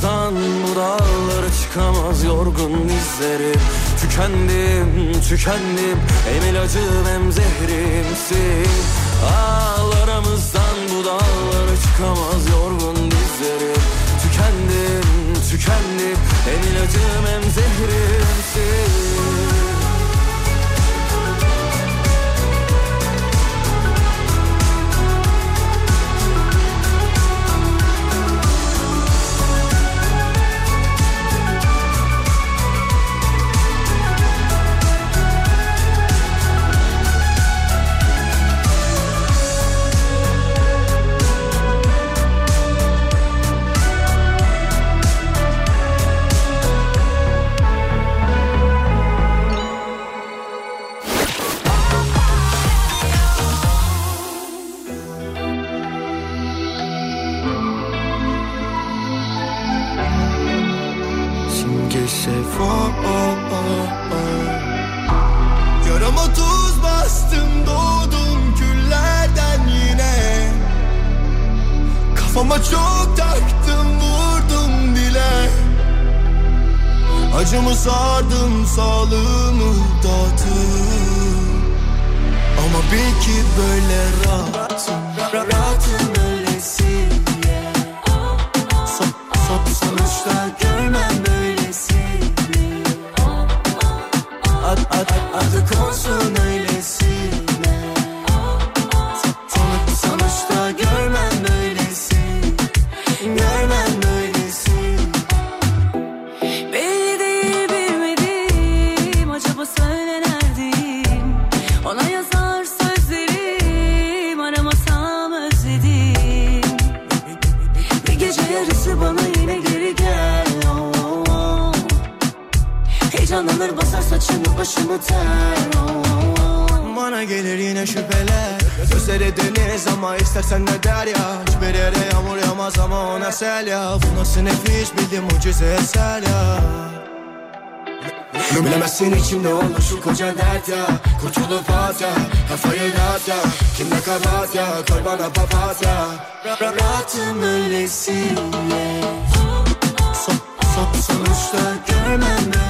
Ağlarımızdan bu dağları çıkamaz yorgun dizlerim Tükendim, tükendim. Hem ilacım hem zehrimsin. Ağlarımızdan bu dağları çıkamaz yorgun dizlerim Tükendim, tükendim. Hem ilacım hem zehrimsin Bilemezsin içimde oluşu koca dert ya. Kurtulup at ya. Kafayı dağıt ya. Kimde kabahat ya? Koy bana papatya Ra- ra- Rahatım öylesine Son, son, Sonuçta görmem öylesini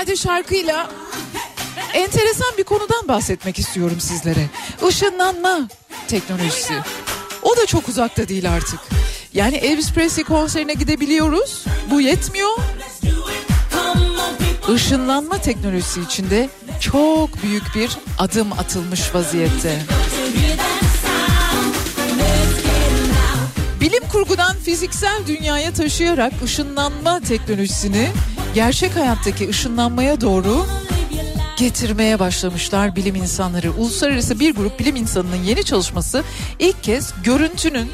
Harikulade şarkıyla enteresan bir konudan bahsetmek istiyorum sizlere. Işınlanma teknolojisi. O da çok uzakta değil artık. Yani Elvis Presley konserine gidebiliyoruz. Bu yetmiyor. Işınlanma teknolojisi içinde çok büyük bir adım atılmış vaziyette. Bilim kurgudan fiziksel dünyaya taşıyarak ışınlanma teknolojisini gerçek hayattaki ışınlanmaya doğru getirmeye başlamışlar bilim insanları. Uluslararası bir grup bilim insanının yeni çalışması ilk kez görüntünün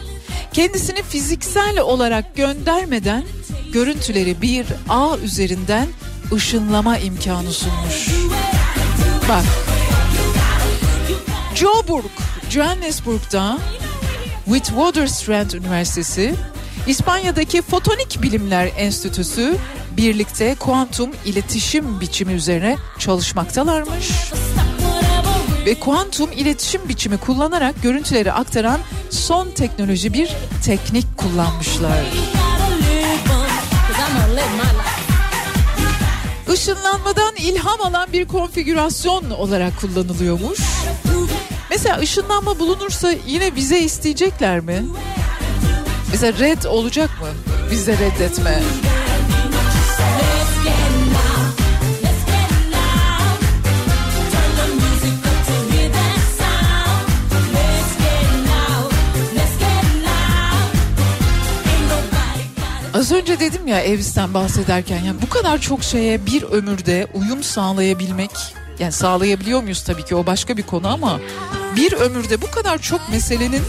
kendisini fiziksel olarak göndermeden görüntüleri bir ağ üzerinden ışınlama imkanı sunmuş. Bak. Joburg, Johannesburg'da Witwatersrand Üniversitesi, İspanya'daki Fotonik Bilimler Enstitüsü birlikte kuantum iletişim biçimi üzerine çalışmaktalarmış. Ve kuantum iletişim biçimi kullanarak görüntüleri aktaran son teknoloji bir teknik kullanmışlar. Işınlanmadan ilham alan bir konfigürasyon olarak kullanılıyormuş. Mesela ışınlanma bulunursa yine vize isteyecekler mi? Mesela red olacak mı? Vize reddetme. Az önce dedim ya Elvis'ten bahsederken yani bu kadar çok şeye bir ömürde uyum sağlayabilmek yani sağlayabiliyor muyuz tabii ki o başka bir konu ama bir ömürde bu kadar çok meselenin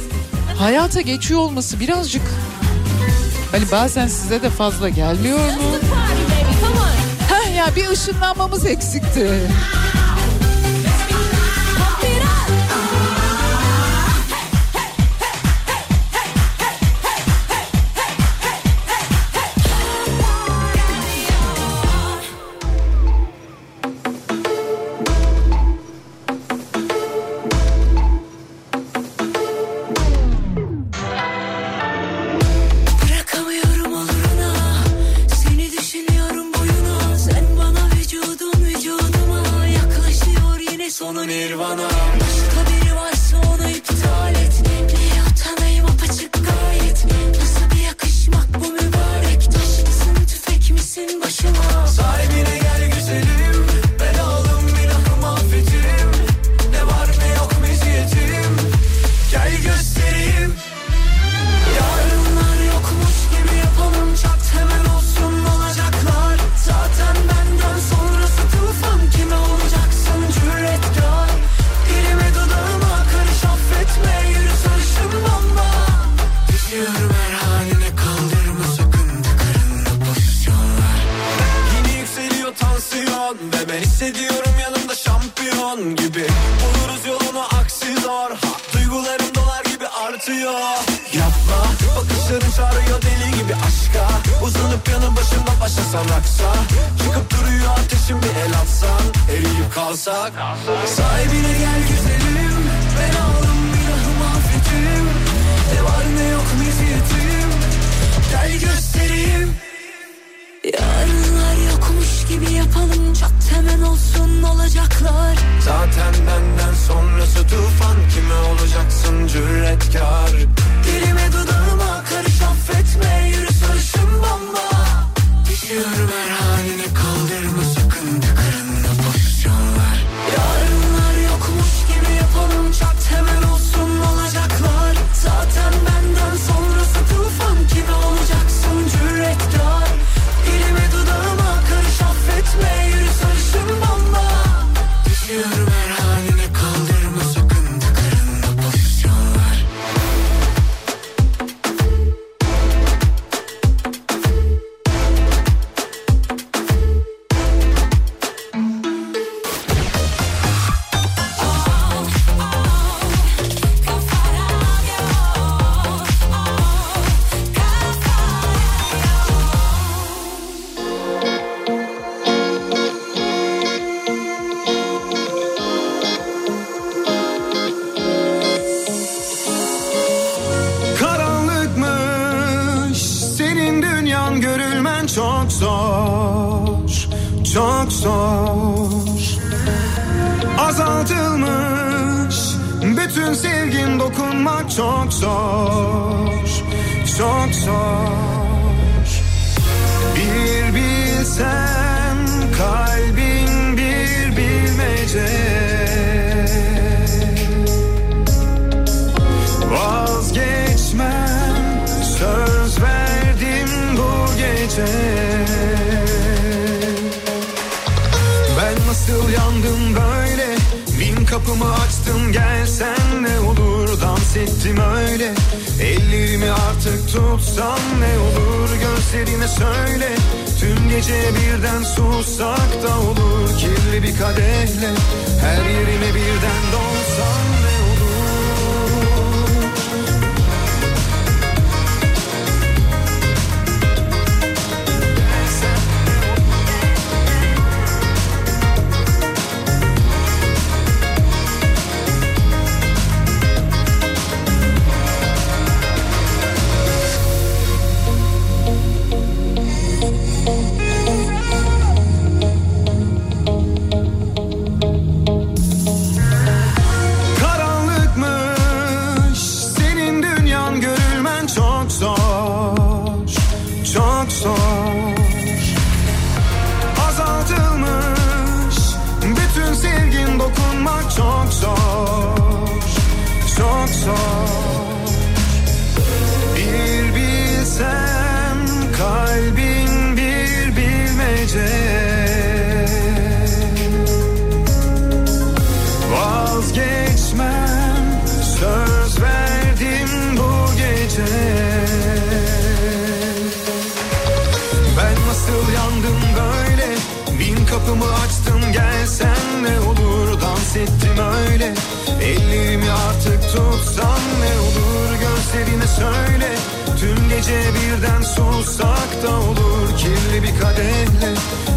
hayata geçiyor olması birazcık hani bazen size de fazla gelmiyor mu? Heh ya bir ışınlanmamız eksikti. Bakışların çağırıyor deli gibi aşka. Uzanıp yanı başımda başlasan aksa. Çıkıp duruyor ateşim bir el atsan Eriyip kalsak. Sahibine gel güzelim. Ben aldım günahımı affetim Ne var ne yok meziyetim Gel göstereyim. Yarınlar gibi yapalım. Çok hemen olsun olacaklar. Zaten benden sonrası tufan. Kime olacaksın cüretkar? Dilime dudağıma karış affetme. Yürü sarışın bomba. Düşüyorum her haline. Kaldırma sakın Tıkırında pozisyonlar Yarınlar yokmuş gibi yapalım. Çok hemen kapımı açtım gelsen ne olur? Dans ettim öyle. Ellerimi artık tutsan ne olur? Gözlerine söyle. Tüm gece birden sussak da olur. Kirli bir kadehle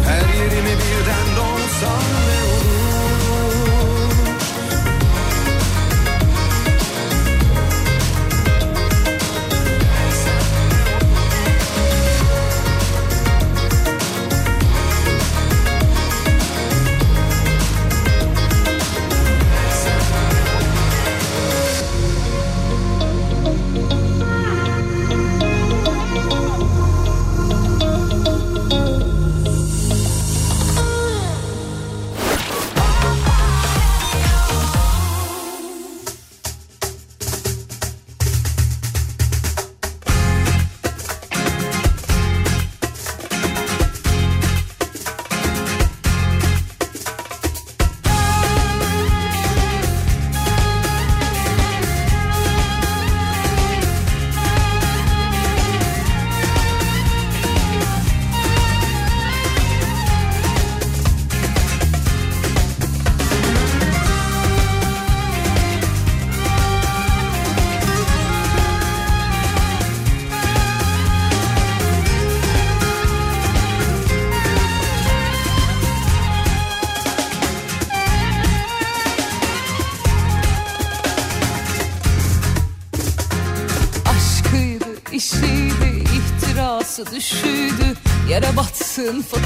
Her yerime birden dolsan ne olur Hilton for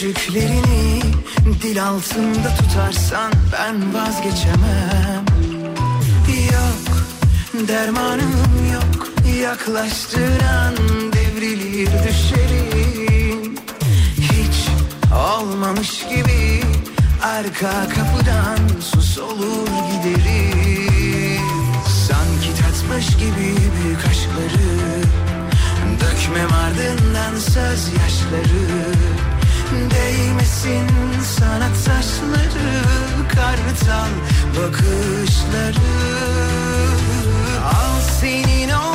Sözcüklerini dil altında tutarsan ben vazgeçemem. Yok dermanım yok. Yaklaştıran devrilir düşerim Hiç olmamış gibi arka kapıdan sus olur giderim. Sanki tatmış gibi büyük aşkları Dökmem ardından söz yaşları. Değmesin sana taşları Kartal bakışları. Al senin o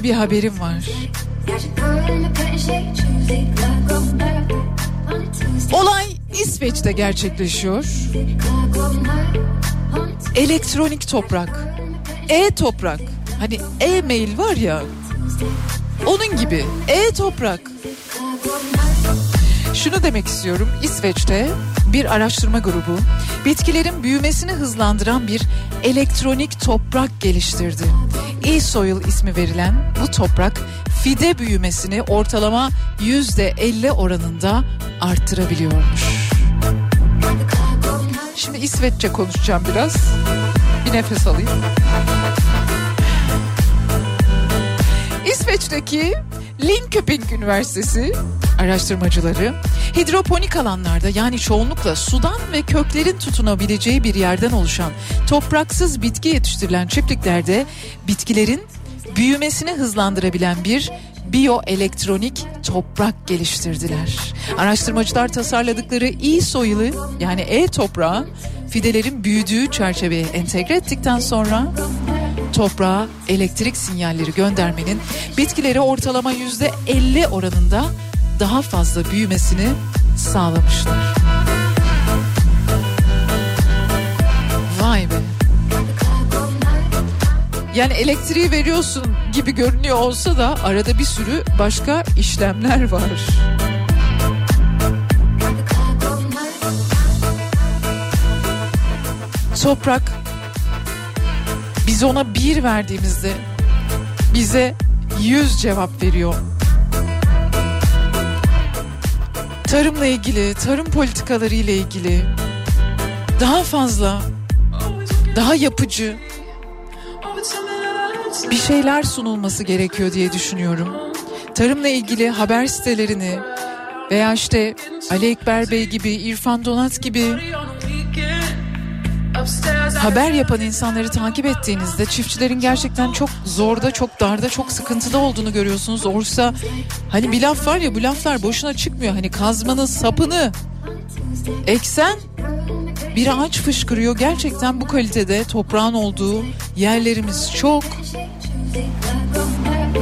size bir haberim var. Olay İsveç'te gerçekleşiyor. Elektronik toprak. E-toprak. Hani e-mail var ya. Onun gibi e-toprak. Şunu demek istiyorum. İsveç'te bir araştırma grubu bitkilerin büyümesini hızlandıran bir elektronik toprak geliştirdi. E-soil ismi verilen bu toprak fide büyümesini ortalama %50 oranında arttırabiliyormuş. Şimdi İsveççe konuşacağım biraz. Bir nefes alayım. İsveç'teki Linköping Üniversitesi araştırmacıları hidroponik alanlarda yani çoğunlukla sudan ve köklerin tutunabileceği bir yerden oluşan topraksız bitki yetiştirilen çiftliklerde bitkilerin büyümesini hızlandırabilen bir biyoelektronik toprak geliştirdiler. Araştırmacılar tasarladıkları iyi soyulu yani e-toprağı fidelerin büyüdüğü çerçeveye entegre ettikten sonra toprağa elektrik sinyalleri göndermenin bitkilere ortalama yüzde 50 oranında daha fazla büyümesini sağlamışlar. Vay be. Yani elektriği veriyorsun gibi görünüyor olsa da arada bir sürü başka işlemler var. Toprak biz ona bir verdiğimizde bize yüz cevap veriyor. Tarımla ilgili, tarım politikaları ile ilgili daha fazla, daha yapıcı bir şeyler sunulması gerekiyor diye düşünüyorum. Tarımla ilgili haber sitelerini Veya işte Ali Ekber Bey gibi, İrfan Donat gibi haber yapan insanları takip ettiğinizde çiftçilerin gerçekten çok zorda, çok darda, çok sıkıntıda olduğunu görüyorsunuz. Oysa hani bir laf var ya bu laflar boşuna çıkmıyor. Hani kazmanın sapını eksen bir ağaç fışkırıyor. Gerçekten bu kalitede toprağın olduğu yerlerimiz çok.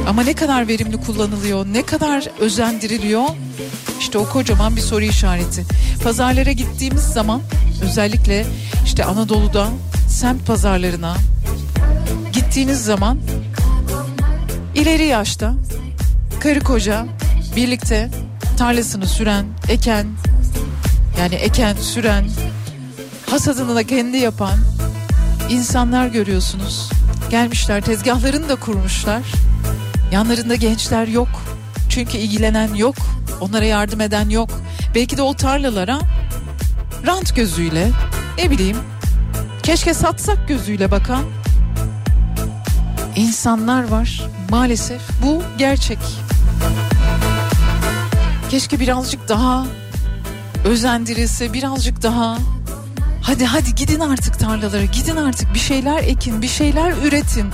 Ama ne kadar verimli kullanılıyor, ne kadar özendiriliyor? İşte o kocaman bir soru işareti. Pazarlara gittiğimiz zaman özellikle işte Anadolu'da semt pazarlarına gittiğiniz zaman ileri yaşta karı koca birlikte tarlasını süren, eken yani eken, süren, hasadını da kendi yapan insanlar görüyorsunuz. Gelmişler tezgahlarını da kurmuşlar. Yanlarında gençler yok. Çünkü ilgilenen yok. Onlara yardım eden yok. Belki de o tarlalara rant gözüyle ne bileyim keşke satsak gözüyle bakan insanlar var. Maalesef bu gerçek. Keşke birazcık daha özendirilse, birazcık daha hadi hadi gidin artık tarlalara, gidin artık bir şeyler ekin, bir şeyler üretin.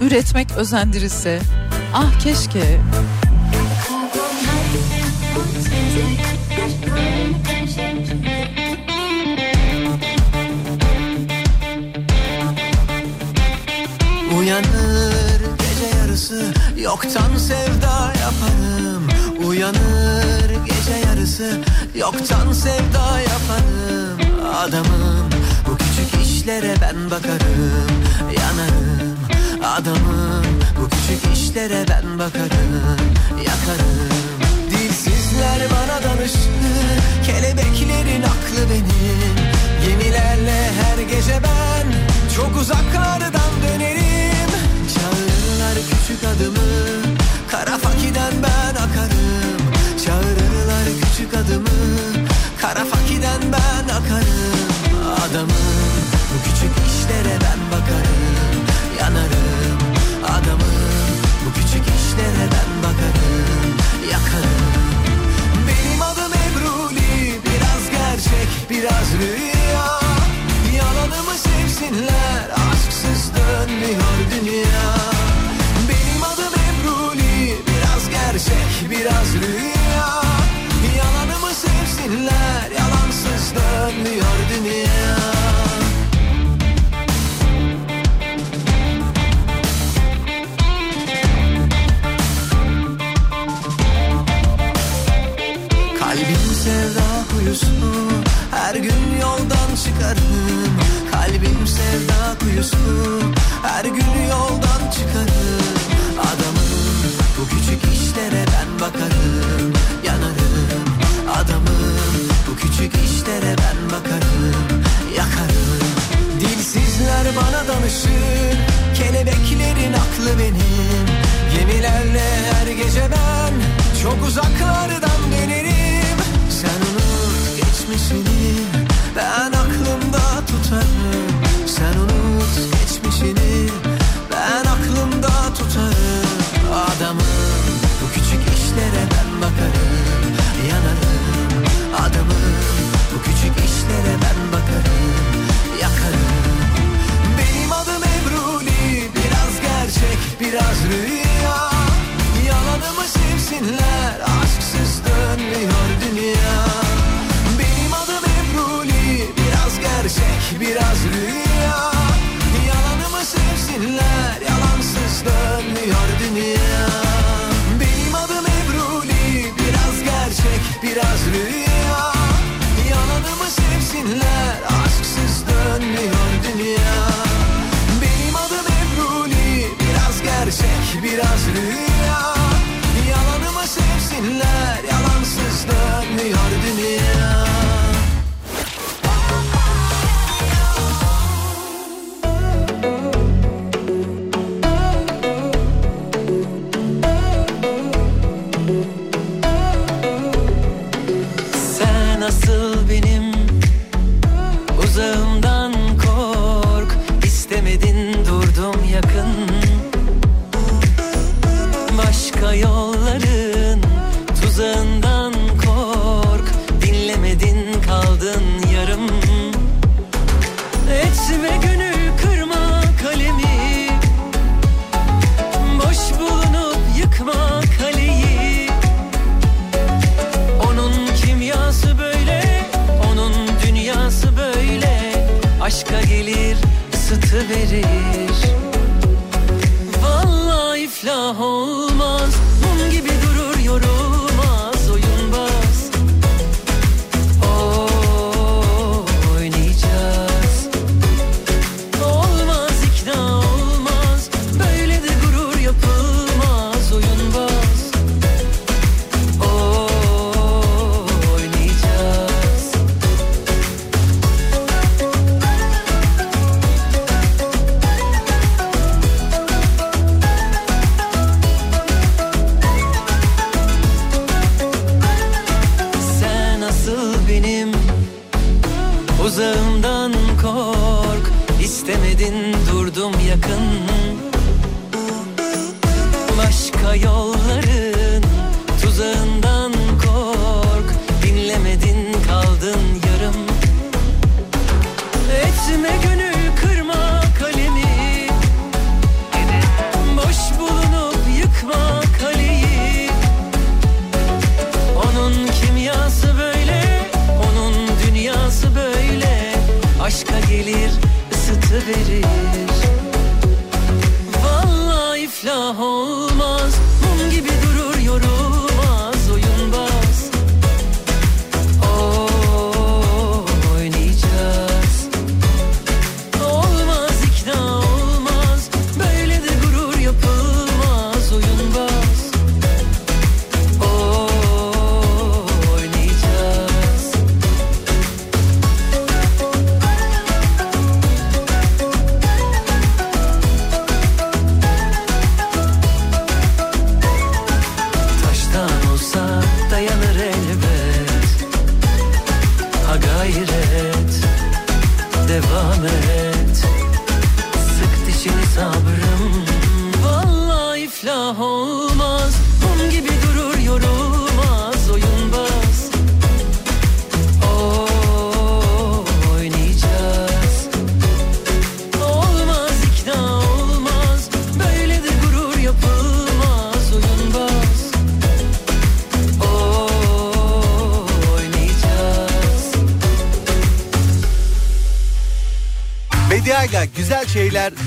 Üretmek özendirilse. Ah keşke. Uyanır gece yarısı yoktan sevda yaparım Uyanır gece yarısı yoktan sevda yaparım Adamım. Bu küçük işlere ben bakarım Yanarım adamım. Bu küçük işlere ben bakarım Yakarım. Dilsizler bana danışır Kelebeklerin aklı benim. Gemilerle her gece ben Çok uzaklardan dönerim. Çağırırlar küçük adımı Kara fakiden ben akarım küçük adımı Kara fakiden ben akarım. Adamım bu küçük işlere ben bakarım. Yanarım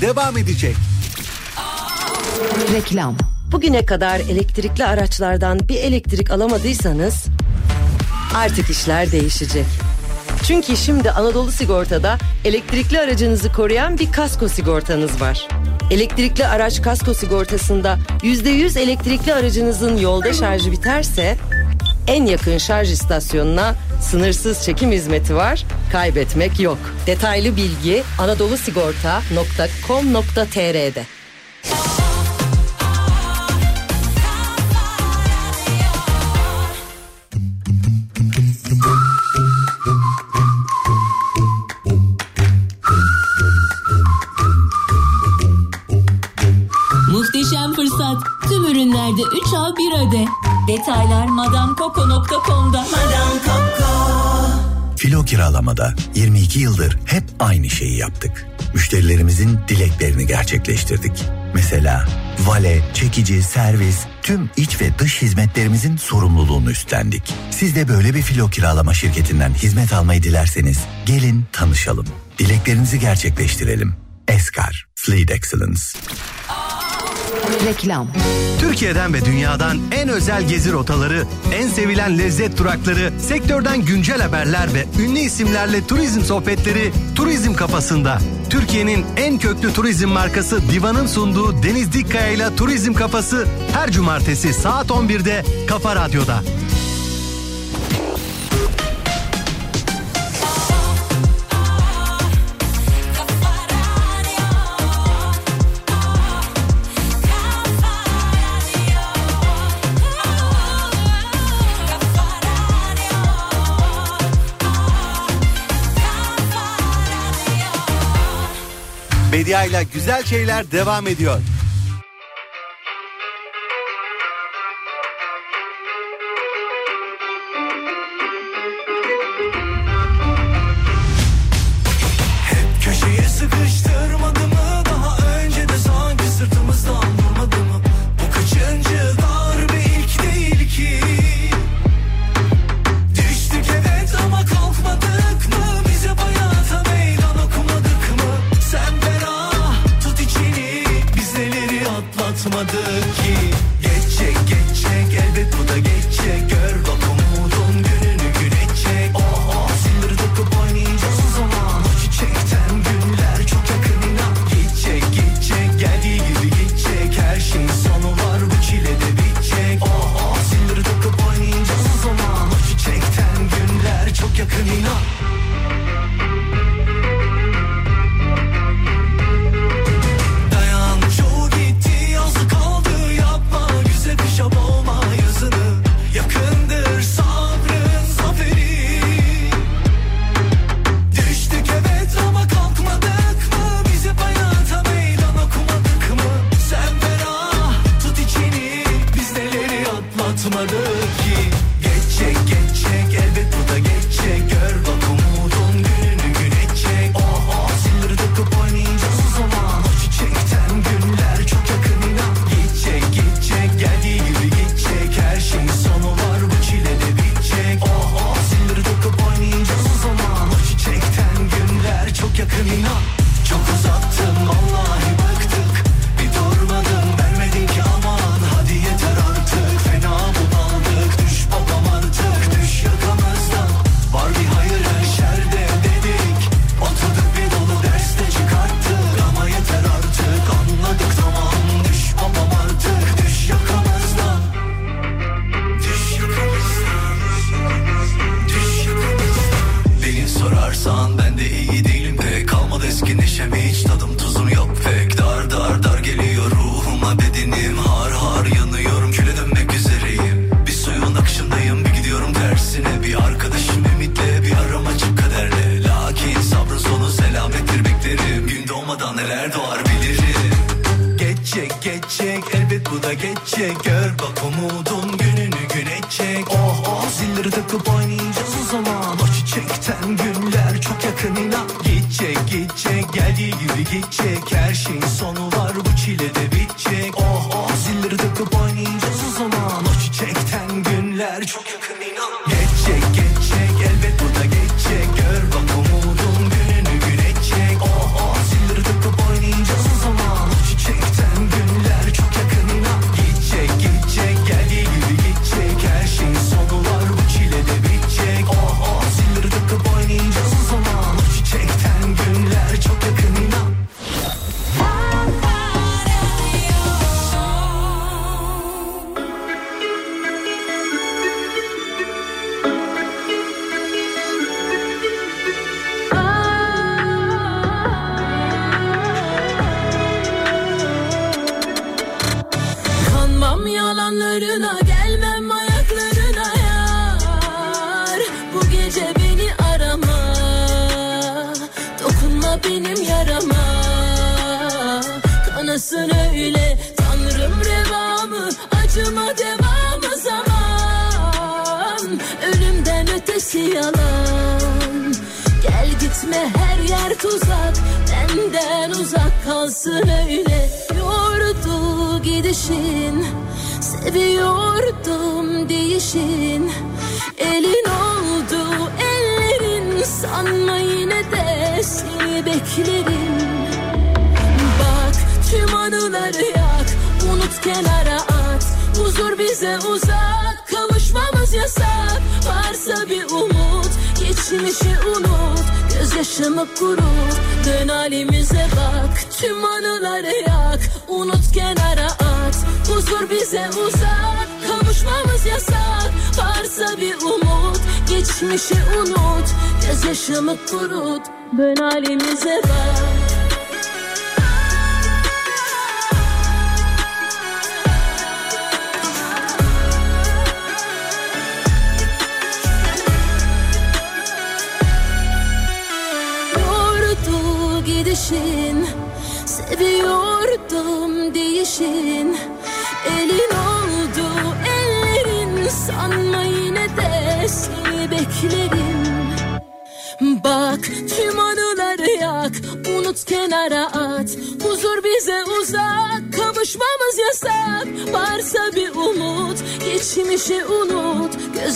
devam edecek. Reklam. Bugüne kadar elektrikli araçlardan bir elektrik alamadıysanız artık işler değişecek. Çünkü şimdi Anadolu Sigorta'da elektrikli aracınızı koruyan bir kasko sigortanız var. Elektrikli araç kasko sigortasında %100 elektrikli aracınızın yolda şarjı biterse en yakın şarj istasyonuna sınırsız çekim hizmeti var. Kaybetmek yok. Detaylı bilgi anadolusigorta.com.tr'de. Filo kiralamada 22 yıldır hep aynı şeyi yaptık. Müşterilerimizin dileklerini gerçekleştirdik. Mesela vale, çekici, servis, tüm iç ve dış hizmetlerimizin sorumluluğunu üstlendik. Siz de böyle bir filo kiralama şirketinden hizmet almayı dilerseniz gelin tanışalım. Dileklerinizi gerçekleştirelim. Eskar, Fleet Excellence. Reklam. Türkiye'den ve dünyadan en özel gezi rotaları, en sevilen lezzet durakları, sektörden güncel haberler ve ünlü isimlerle turizm sohbetleri Turizm Kafasında. Türkiye'nin en köklü turizm markası Diva'nın sunduğu Deniz Dikkaya ile Turizm Kafası her cumartesi saat 11'de Kafa Radyo'da. Bediayla güzel şeyler devam ediyor.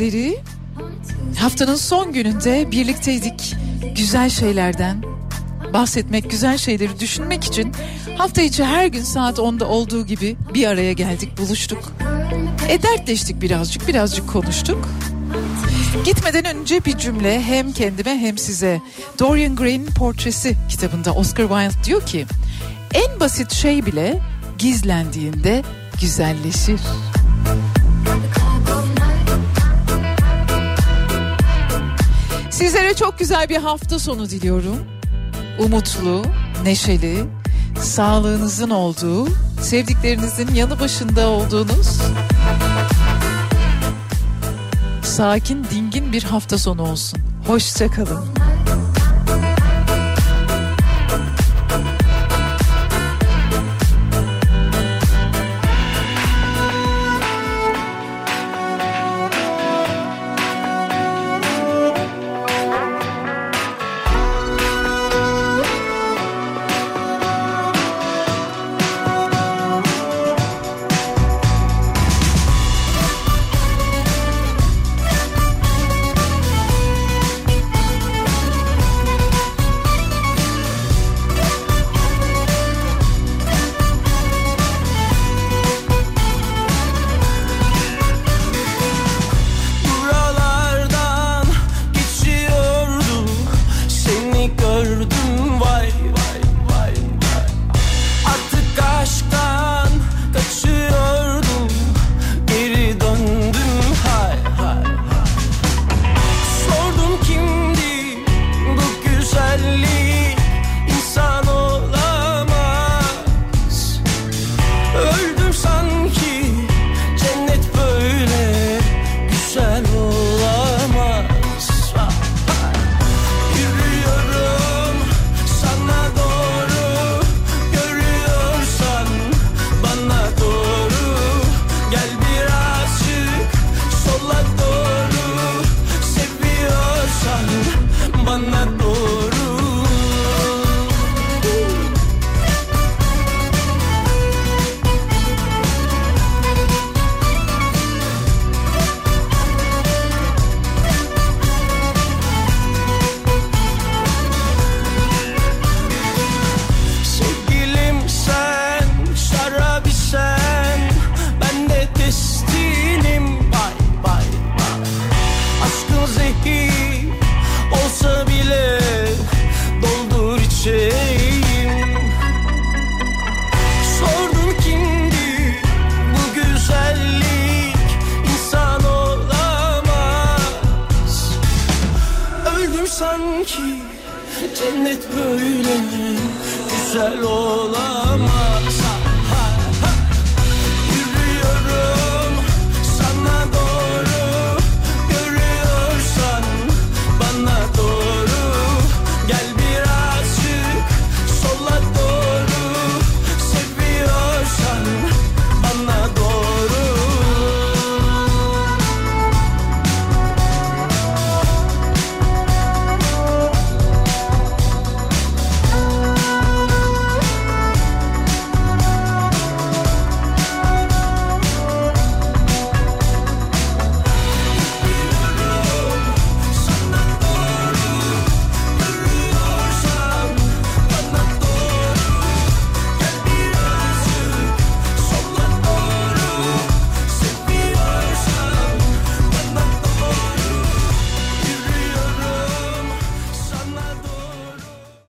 dinleyicileri. Haftanın son gününde birlikteydik. Güzel şeylerden bahsetmek, güzel şeyleri düşünmek için hafta içi her gün saat 10'da olduğu gibi bir araya geldik, buluştuk. E dertleştik birazcık, birazcık konuştuk. Gitmeden önce bir cümle hem kendime hem size. Dorian Gray'in portresi kitabında Oscar Wilde diyor ki en basit şey bile gizlendiğinde güzelleşir. Sizlere çok güzel bir hafta sonu diliyorum. Umutlu, neşeli, sağlığınızın olduğu, sevdiklerinizin yanı başında olduğunuz sakin, dingin bir hafta sonu olsun. Hoşça kalın.